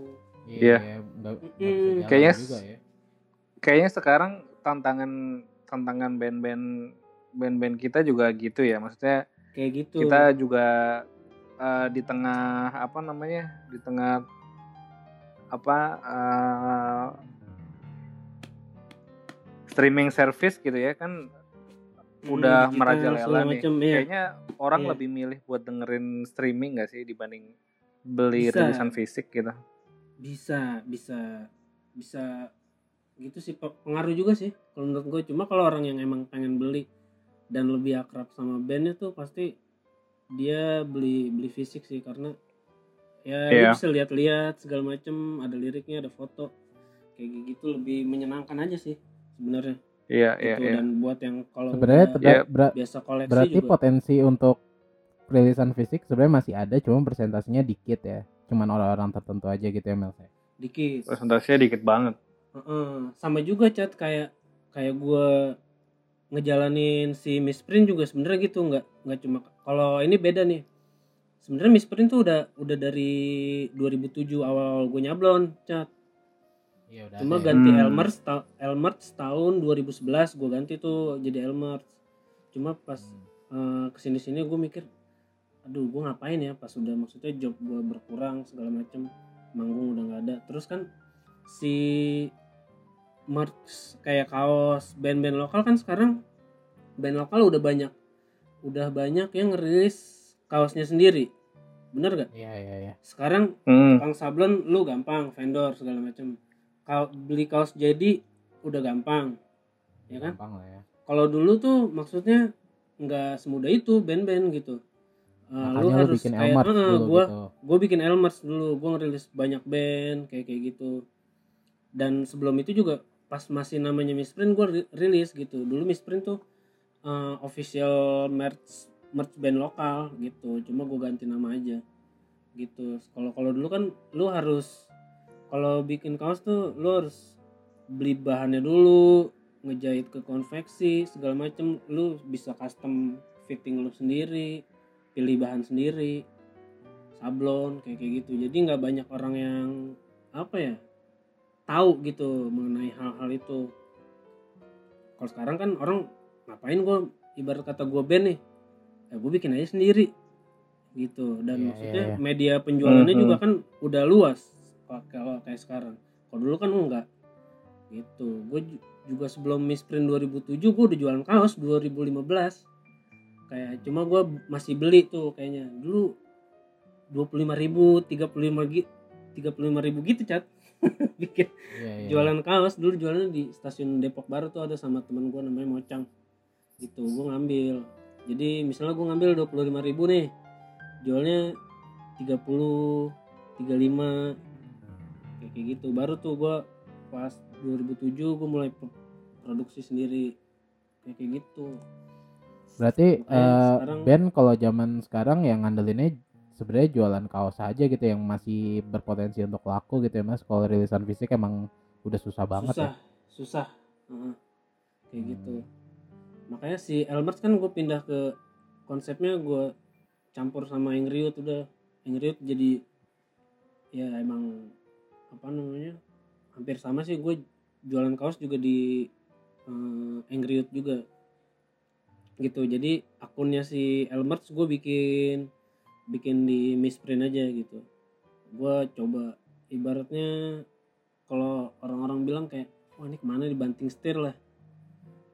Iya. bisa Mm-mm. jalan Kayaknya juga ya. kayaknya sekarang tantangan tantangan band-band band-band kita juga gitu ya. Maksudnya kayak gitu. kita juga eh, di tengah apa namanya di tengah apa eh, streaming service gitu ya kan Hmm, udah digital, merajalela nih macem, iya. kayaknya orang Iya. lebih milih buat dengerin streaming gak sih dibanding beli Bisa. rilisan fisik gitu bisa bisa bisa gitu sih pe- pengaruh juga sih kalau menurut gue cuma kalau orang yang emang pengen beli dan lebih akrab sama bandnya tuh pasti dia beli beli fisik sih karena ya dia bisa lihat-lihat segala macem ada liriknya ada foto kayak gitu lebih menyenangkan aja sih sebenarnya iya iya gitu. iya dan buat yang kalau Sebenarnya terda- Iya. ber- biasa koleksi berarti juga potensi untuk rilisan fisik sebenarnya masih ada, cuma persentasenya dikit ya. Cuman orang-orang tertentu aja gitu ya Mel. dikit persentasenya dikit banget Heeh, sama juga chat kayak kayak gue ngejalanin si Miss Print juga sebenarnya gitu nggak nggak cuma kalau ini beda nih sebenarnya Miss Print tuh udah udah dari 2007 awal gue nyablon chat Iya udah. cuma ya. ganti Hmm. Elmer Elmer tahun 2011 gue ganti tuh jadi Elmer cuma pas Hmm. eh, ke sini sini gue mikir aduh gue ngapain ya pas udah maksudnya job gue berkurang segala macem manggung udah nggak ada terus kan si merch kayak kaos band-band lokal kan sekarang band lokal udah banyak udah banyak yang ngerilis kaosnya sendiri bener gak Iya iya iya. sekarang Hmm. tukang sablon lu gampang vendor segala macam kalau beli kaos jadi udah gampang ya kan? Gampang lah ya. kalau dulu tuh maksudnya nggak semudah itu band-band gitu. Makanya lu harus bikin kayak Elmart "Eh, dulu gua gitu. gue bikin Elmers dulu gue ngerilis banyak band kayak kayak gitu. Dan sebelum itu juga pas masih namanya Misprint gue rilis gitu. Dulu Misprint tuh eh, official merch merch band lokal gitu. Cuma gue ganti nama aja gitu. Kalau kalau dulu kan lu harus kalau bikin kaos tuh lu harus beli bahannya dulu ngejahit ke konveksi segala macem. Lu bisa custom fitting lu sendiri pilih bahan sendiri sablon kayak kayak gitu. Jadi nggak banyak orang yang apa ya tahu gitu mengenai hal-hal itu. Kalau sekarang kan orang ngapain gue ibarat kata gue band nih ya gue bikin aja sendiri. Gitu. Dan Iya, maksudnya iya, iya. media penjualannya Mhm. juga kan udah luas kalau kayak sekarang. Kalau dulu kan enggak. Gitu. Gue juga sebelum misprint 2007 gue udah jualan kaos 2015 kayak cuma gue masih beli tuh kayaknya. Dulu 25.000 ribu 35 ribu 35 ribu gitu cat. Bikin Iya iya. jualan kaos. Dulu jualannya di stasiun Depok Baru tuh ada sama teman gue namanya Mocang. Gitu gue ngambil. Jadi misalnya gue ngambil 25.000 ribu nih. Jualnya 30 35 kayak kayak gitu baru tuh gue pas 2007 gue mulai pro- produksi sendiri kayak kayak gitu Berarti Makanya eh, sekarang- band kalau zaman sekarang yang ngandelinnya sebenarnya jualan kaos aja gitu yang masih berpotensi untuk laku gitu ya mas. Kalau rilisan fisik emang udah susah banget susah ya. susah Heeh. kayak Hmm. gitu makanya si Elmers kan gue pindah ke konsepnya gue campur sama Angry Youth udah Youth jadi ya emang apa namanya hampir sama sih gue jualan kaos juga di eh, Angry Youth juga gitu jadi akunnya si Elmers gue bikin bikin di misprint aja gitu gue coba ibaratnya kalau orang-orang bilang kayak wah ini ke mana dibanting setir lah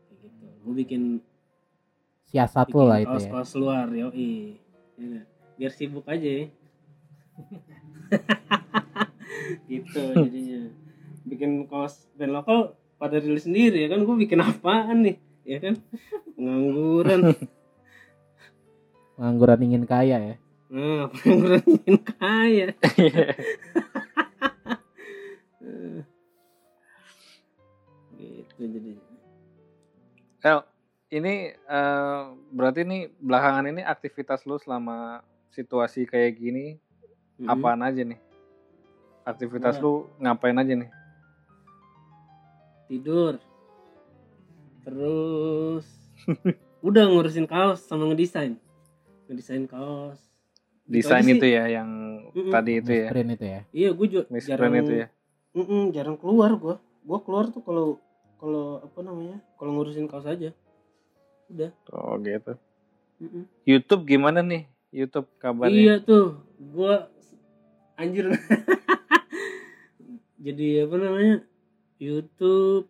kayak gitu gue bikin Siasat bikin lo lah itu ya. kaos-kaos luar yoi Ya nggak? biar sibuk aja ya. gitu jadinya bikin kaos band lokal pada rilis sendiri ya kan gue bikin apaan nih ya kan pengangguran Pengangguran ingin kaya ya. nah pengangguran ingin kaya gitu jadinya El, ini eh, berarti nih belakangan ini aktivitas lu selama situasi kayak gini Mhm. apaan aja nih? Aktivitas Gua- lu ngapain aja nih? tidur terus udah ngurusin kaos sama ngedesain ngedesain kaos Desain itu sih. ya yang Mm-mm. tadi itu ya. Misprint itu ya. iya gue juga Misprint jarang itu ya. Mm-mm, jarang keluar gue gue keluar tuh kalau kalau apa namanya kalau ngurusin kaos aja udah Oh gitu. Mm-mm. YouTube gimana nih? YouTube kabarnya? iya tuh gue anjir jadi apa namanya YouTube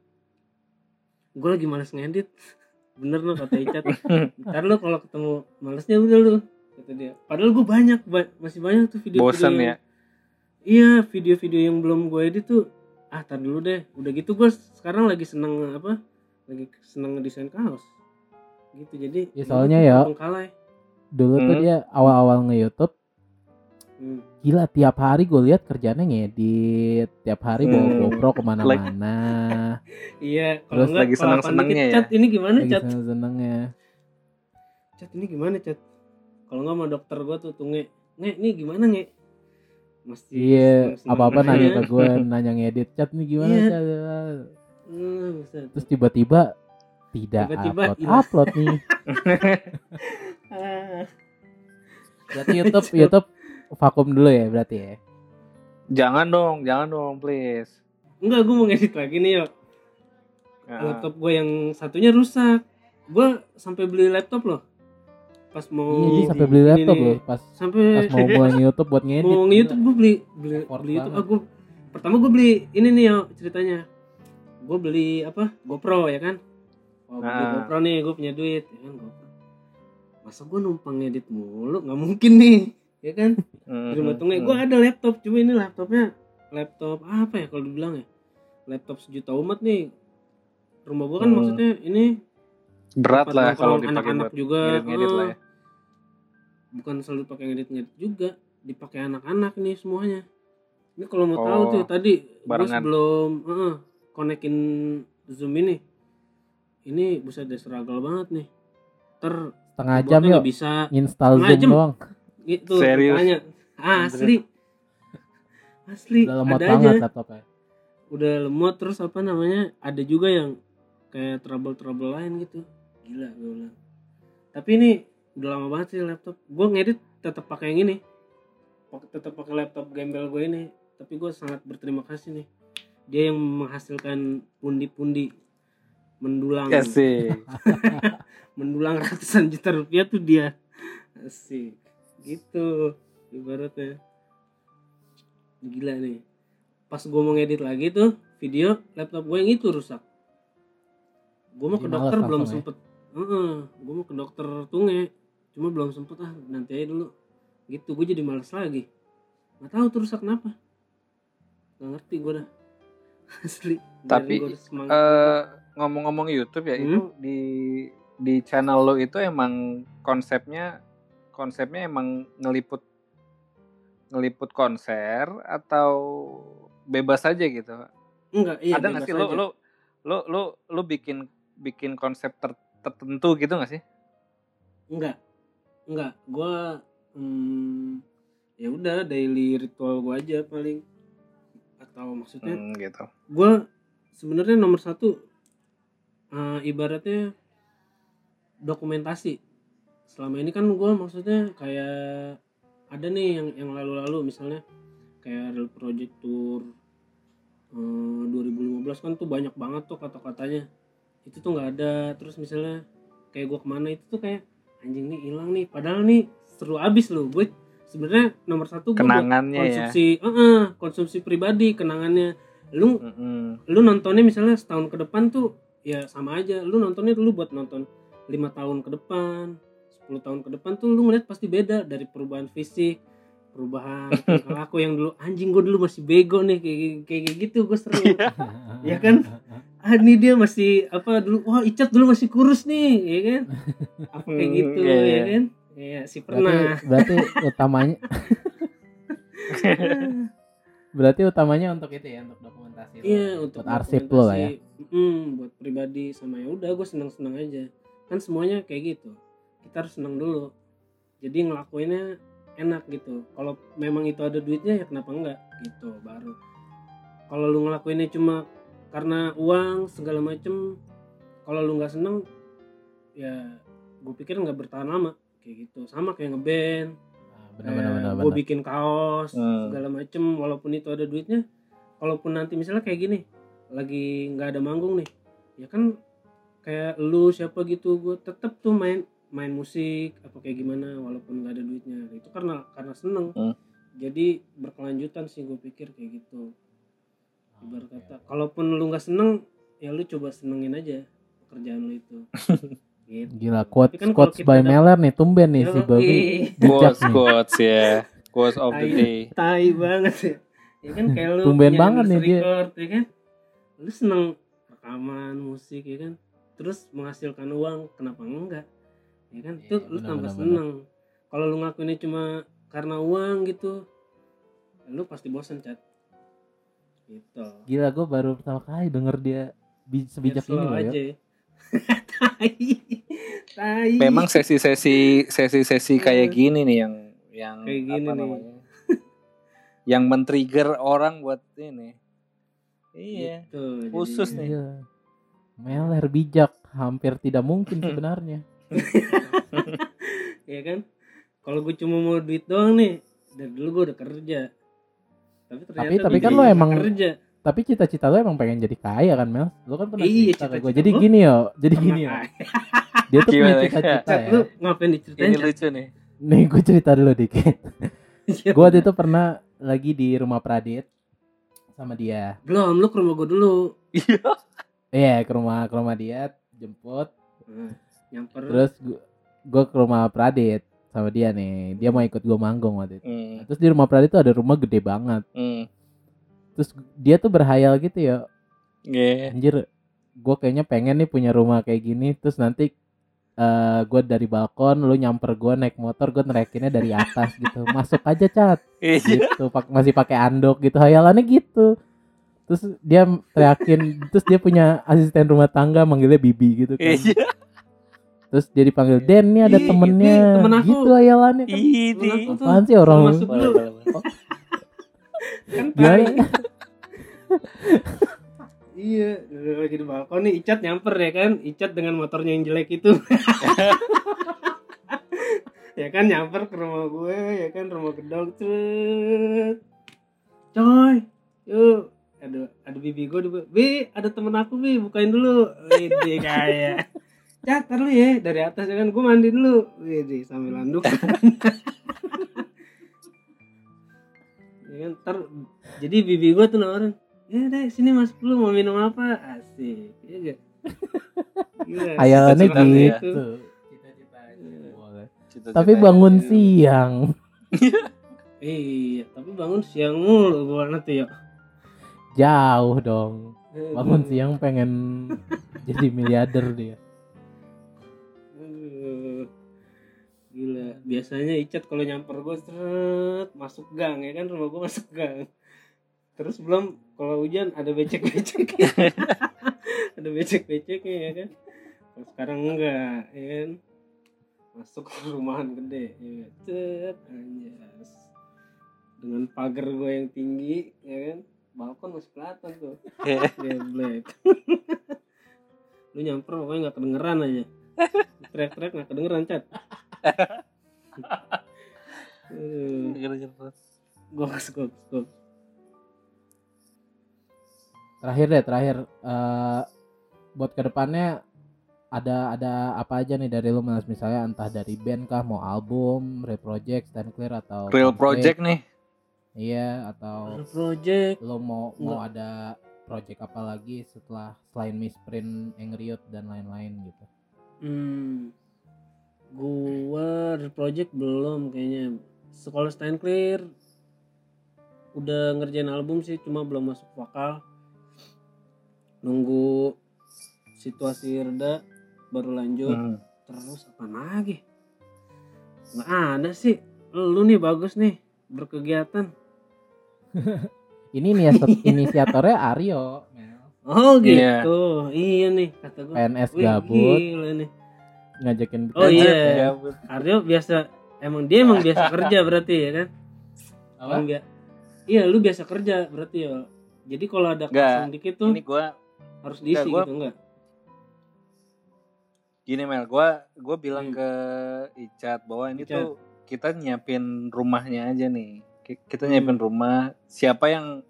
gue lagi males ngedit bener loh kata Icat ntar lo kalau ketemu malesnya udah lu kata dia padahal gue banyak ba- masih banyak tuh video Bosen ya? iya video-video yang belum gue edit tuh ah tar dulu deh udah gitu gue sekarang lagi seneng apa lagi seneng ngedesain kaos gitu jadi Ya, soalnya ya- Bengkalai. Dulu tuh Hmm. dia awal-awal nge-YouTube Hmm. Gila tiap hari gue lihat kerjanya ngedit tiap hari bawa Hmm. GoPro ke mana-mana iya kalau Terus enggak lagi kalau seneng-senengnya dikit, ya? cat ini gimana lagi cat seneng-senengnya cat ini gimana cat kalau nggak sama dokter gue tuh tuh nge nge ini gimana nge mesti iya apa-apa aja. nanya ke gue nanya ngedit chat nih gimana Iya. Cat?" Hmm, terus tiba-tiba tidak Tiba-tiba upload hilang. upload nih Ah. berarti YouTube YouTube vakum dulu ya berarti ya? Jangan dong, jangan dong, please. enggak gue mau ngedit lagi nih yuk. Nah, laptop gue yang satunya rusak. Gue sampai beli laptop loh. Pas mau iya sampai beli laptop ini, loh. Pas sampai pas mau mulai YouTube buat ngedit. Mau nge-youtube gue beli beli, Effort beli YouTube banget. ah, gua- pertama gue beli ini nih ya ceritanya. Gue beli apa? GoPro ya kan? Oh, beli Ah. GoPro nih gue punya duit ya kan GoPro. Masa gue numpang ngedit mulu? Nggak mungkin nih ya kan? Hmm, di rumah hmm, tunggu hmm. gue ada laptop cuma ini laptopnya laptop apa ya kalau dibilang ya? Laptop sejuta umat nih. Rumah gue kan Hmm. maksudnya ini berat lah kalau dipakai anak-anak buat juga. ngedit-ngedit lah ya. eh, bukan selalu pakai ngedit-ngedit juga dipakai anak-anak nih semuanya. Ini kalau mau tahu Oh, tuh tadi gue sebelum uh, konekin zoom ini. Ini bisa deh struggle banget nih. Ter setengah jam yuk nggak bisa. install zoom jam. doang gitu Serius? tanya ah, asli. Asli udah lemot ada banget aja. laptopnya. Udah lemot terus apa namanya ada juga yang kayak trouble trouble lain gitu. Gila gue bilang. Tapi ini udah lama banget sih laptop. Gue ngedit tetap pakai yang ini. Tetap pakai laptop gembel gue ini. Tapi gue sangat berterima kasih nih. Dia yang menghasilkan pundi-pundi mendulang. Asik. mendulang ratusan juta rupiah tuh dia. Asik gitu ibaratnya. Gila nih. Pas gue mau ngedit lagi tuh video laptop gue yang itu rusak. Gue mau Jadi ke dokter belum ya? sempet. Gue mau ke dokter tunge. Cuma belum sempet ah nanti aja dulu. Gitu gue jadi males lagi. Nggak tahu tuh rusak kenapa. Nggak ngerti gue dah. Asli. Tapi. Eh, ngomong-ngomong YouTube ya Hmm? itu di di channel lo itu emang konsepnya konsepnya emang ngeliput ngeliput konser atau bebas aja gitu? Enggak iya ada nggak sih? Lo lo lo lo lo bikin bikin konsep ter- tertentu gitu nggak sih? Enggak. Enggak. Gua hmm, ya udah daily ritual gua aja paling. Atau maksudnya Hmm, gitu. gua sebenarnya nomor satu eh, ibaratnya dokumentasi selama ini kan gua maksudnya kayak ada nih yang yang lalu-lalu misalnya kayak real project tour eh, 2015 kan tuh banyak banget tuh kata-katanya. Itu tuh nggak ada. Terus misalnya kayak gua ke mana itu tuh kayak anjing nih hilang nih. Padahal nih seru abis loh. Gue sebenarnya nomor satu gue ya? konsumsi eh, eh, konsumsi pribadi kenangannya. Lu Mm-mm. lu nontonnya misalnya setahun ke depan tuh ya sama aja. Lu nontonnya dulu buat nonton lima tahun ke depan 10 tahun ke depan tuh lu ngeliat pasti beda dari perubahan fisik perubahan laku yang dulu anjing gue dulu masih bego nih kayak kayak, gitu gue seru. Ya kan? ah ini dia masih apa dulu wah Icat dulu masih kurus nih ya kan? Apa kayak Hmm, gitu ya kan? Iya sih berarti pernah. berarti utamanya berarti utamanya untuk itu ya untuk dokumentasi. Iya untuk buat arsip lo lah ya. Mm, buat pribadi sama ya udah gue seneng seneng aja. Kan semuanya kayak gitu kita harus seneng dulu. Jadi ngelakuinnya enak gitu. Kalau memang itu ada duitnya ya kenapa enggak? Gitu baru. Kalau lu ngelakuinnya cuma karena uang segala macem kalau lu nggak seneng ya gue pikir nggak bertahan lama. Kayak gitu. Sama kayak ngeband. Nah, benar benar gue bikin kaos Hmm. segala macem walaupun itu ada duitnya. Kalaupun nanti misalnya kayak gini lagi nggak ada manggung nih ya kan kayak lu siapa gitu gue tetep tuh main main musik apa kayak gimana walaupun nggak ada duitnya. Itu karena karena seneng. Hmm. jadi berkelanjutan sih gue pikir kayak gitu. Ibarat kata kalaupun lu nggak seneng ya lu coba senengin aja pekerjaan lu itu. Gitu. Gila quotes Tapi kan quotes kita by dap- Meller nih tumben nih si. Bobby. Quotes quotes ya. Quotes of the Tai. day. tai banget. Ya ya kan kayak lu Tumben banget nih dia. record, ya kan? Lu seneng rekaman musik ya kan? Terus menghasilkan uang kenapa enggak ya kan itu Iya, lu benar, tambah benar, seneng kalau lu ngakuinnya cuma karena uang gitu lu pasti bosan cat gitu Gila gue baru pertama kali denger dia bi- sebijak ini loh ya. aja ya. tai tai memang sesi-sesi sesi-sesi kayak gini nih yang yang Kayak gini apa nih. namanya yang men-trigger orang buat ini iya Gitu, Khusus jadinya. nih. Iya. Meller bijak hampir tidak mungkin sebenarnya. ya kan kalau gue cuma mau duit doang nih dari dulu gue udah kerja tapi ternyata Tapi- tapi kan lo emang kerja Tapi cita-cita lo emang pengen jadi kaya kan Mel? Lo kan pernah Iya, cerita ke gue. Jadi gini yo, jadi gini yo. Dia tuh punya cita-cita ya. lu ngapain diceritain ini lucu nih Nih gue cerita dulu dikit. Iya, Gue waktu itu pernah lagi di rumah Pradit sama dia. belum lu ke rumah gue dulu Iya ke rumah ke rumah dia jemput. Nah, nyamper Terus gue gue ke rumah Pradit sama dia nih. Dia mau ikut gue manggung waktu itu. Nah, terus di rumah Pradit tuh ada rumah gede banget. Hmm. Terus dia tuh berhayal gitu ya. Yeah. Anjir, gue kayaknya pengen nih punya rumah kayak gini. Terus nanti eh gue dari balkon, lu nyamper gue naik motor, gue nerekinnya dari atas gitu. Masuk aja cat, Iya. gitu. Pak masih pakai anduk gitu. Hayalannya gitu. Terus dia teriakin, terus dia punya asisten rumah tangga manggilnya Bibi gitu kan. Iya. Terus dia dipanggil Den nih ada Ih, temennya. nih, temen aku. Gitu hayalannya kan. Ini. Temen aku tuh Apaan sih orang masuk dulu. kan Gimana? iya lagi di balkon nih Icat nyamper ya kan Icat dengan motornya yang jelek itu ya kan nyamper ke rumah gue ya kan rumah gedong cet coy yuk ada ada bibi gue di bi ada temen aku bi bukain dulu Widi kayak Cat, tar lu ya dari atas ya kan gue mandi dulu Widi sambil landuk ya kan ntar jadi bibi gue tuh nawarin ya deh sini masuk dulu mau minum apa asik iya gak Cita-cita ya. gitu. Tapi ya. bangun siang. iya tapi bangun siang mulu gue nanti ya Jauh dong. Bangun Aduh. siang pengen jadi miliarder dia. Gila, biasanya Icat kalau nyamper gue seret masuk gang ya kan rumah gue masuk gang. Terus belum kalau hujan ada becek-becek. ada becek-beceknya ya kan. Kalau sekarang enggak, ya kan. Masuk ke rumahan gede, ya kan. Cet, anjas. Dengan pagar gue yang tinggi, ya kan. Balkon masih kelihatan tuh. Geblek. Lu nyamper pokoknya nggak kedengeran aja. Teriak-teriak nggak kedengeran, Cat. Aduh, Gara-gara- goks, goks, goks. Terakhir deh, terakhir eh buat ke depannya ada ada apa aja nih dari lu Mas misalnya entah dari band kah mau album, reproject, stand clear atau Real konflik. project nih. Iya atau Ada project. lo mau mau ada project apa lagi setelah selain misprint, Angriot dan lain-lain gitu. Hmm. Gua project belum kayaknya. Sekolah stand clear udah ngerjain album sih cuma belum masuk vokal. Nunggu situasi reda baru lanjut. Hmm. Terus apa lagi? Nggak ada sih. Lu nih bagus nih berkegiatan. Ini nih inisiatornya Aryo, Mel. Oh gitu. Iya. Iya, nih kata gua. PNS Wih, gabut gila nih. Ngajakin Oh, iya. Gabut. Aryo biasa emang dia emang biasa kerja berarti ya kan? Apa? Bia- Iya, lu biasa kerja berarti ya. Jadi kalau ada kosong dikit tuh Ini gua harus diisi nggak, gua- gitu enggak? gini Mel, gua gua bilang Hmm. ke Icat bahwa ini Icat. tuh kita nyiapin rumahnya aja nih. Ki- Kita Hmm. nyiapin rumah. Siapa yang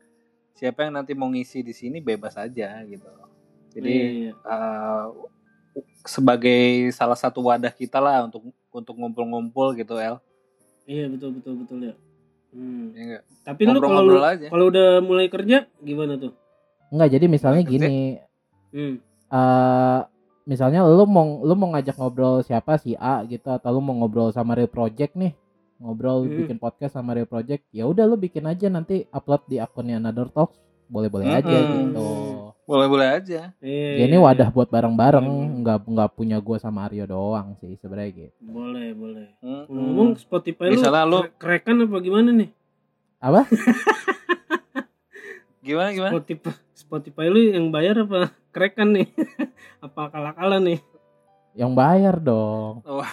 siapa yang nanti mau ngisi di sini bebas aja gitu. Jadi Iya, iya. eh, sebagai salah satu wadah kita lah untuk untuk ngumpul-ngumpul gitu El. Iya, betul betul betul ya. Hmm. Ya nggak? Tapi lu kalau kalau udah mulai kerja gimana tuh? Enggak, jadi misalnya Kerja. gini, Hmm. eh misalnya lu mau lu mau ngajak ngobrol siapa si A gitu atau lu mau ngobrol sama Real Project nih ngobrol Hmm. bikin podcast sama Real Project ya udah lu bikin aja nanti upload di akunnya Another Talks boleh boleh aja Mm-mm. gitu Boleh-boleh aja. Iya, ya ini iya, wadah iya. buat bareng-bareng Hmm. nggak nggak punya gua sama Aryo doang sih sebenarnya gitu Boleh, boleh. Mm-mm. Ngomong Spotify Misalnya lu, lu- kere- kerekan apa gimana nih? apa gimana gimana? Spotify Spotify lu yang bayar apa kerekan nih? apa akal-akalan nih? yang bayar dong Oh,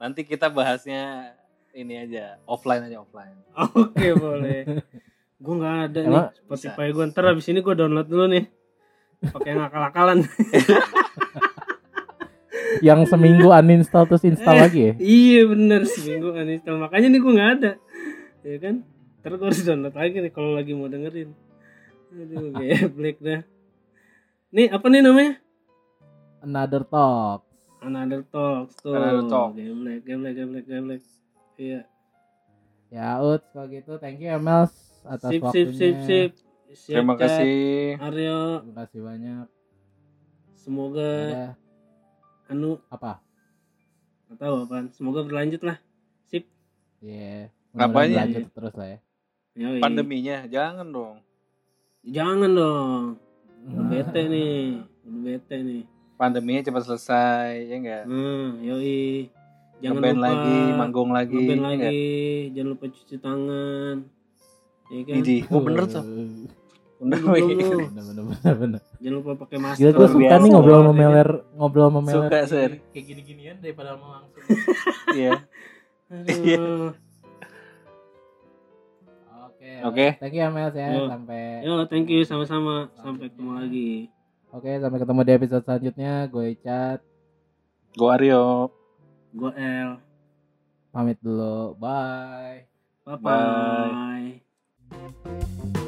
nanti kita bahasnya ini aja offline aja offline. Oke boleh. Gue nggak ada nih Emang- Spotify gue ntar abis ini gue download dulu nih. Pakai yang akal-akalan. yang seminggu uninstall terus install Eh. lagi ya iya bener seminggu uninstall makanya nih gue nggak ada. Ya kan? Ntar gue harus download lagi nih kalau lagi mau dengerin. Aduh geblek dah. Nih apa nih namanya? Another Talk Another Talks tuh. Another Talk. Geblek, geblek, geblek, geblek. Iya. ya Ut kalau gitu thank you Emels atas Sip, sip, waktunya sip, sip. Siap, Terima Cat. kasih. Aryo, terima kasih banyak semoga Dadah. anu Apa? nggak tahu apaan semoga berlanjut lah sip Iya. Apanya? Lanjut terus lah ya. Yoi. Pandeminya jangan dong. jangan dong udah bete nih udah bete nih Pandeminya cepat selesai, ya enggak? hmm yoi jangan lupa lagi, manggung lagi, ngeband ya lagi jangan lupa cuci tangan ya kan Idi, oh bener tuh. Bener. Bener bener bener bener. jangan lupa pakai masker Gila gue suka biasa. nih ngobrol sama Meler, ngobrol sama Meler. Suka, Sir. Kayak gini-ginian daripada mau langsung. Iya. Aduh. Oke. Oke. Thank you ya Mel ya Yo. sampai Yo, thank you sama-sama. Sampai ketemu lagi. Oke, sampai ketemu di episode selanjutnya. Gue Icat Gue Aryo. Gue L. pamit dulu. Bye. Bye bye.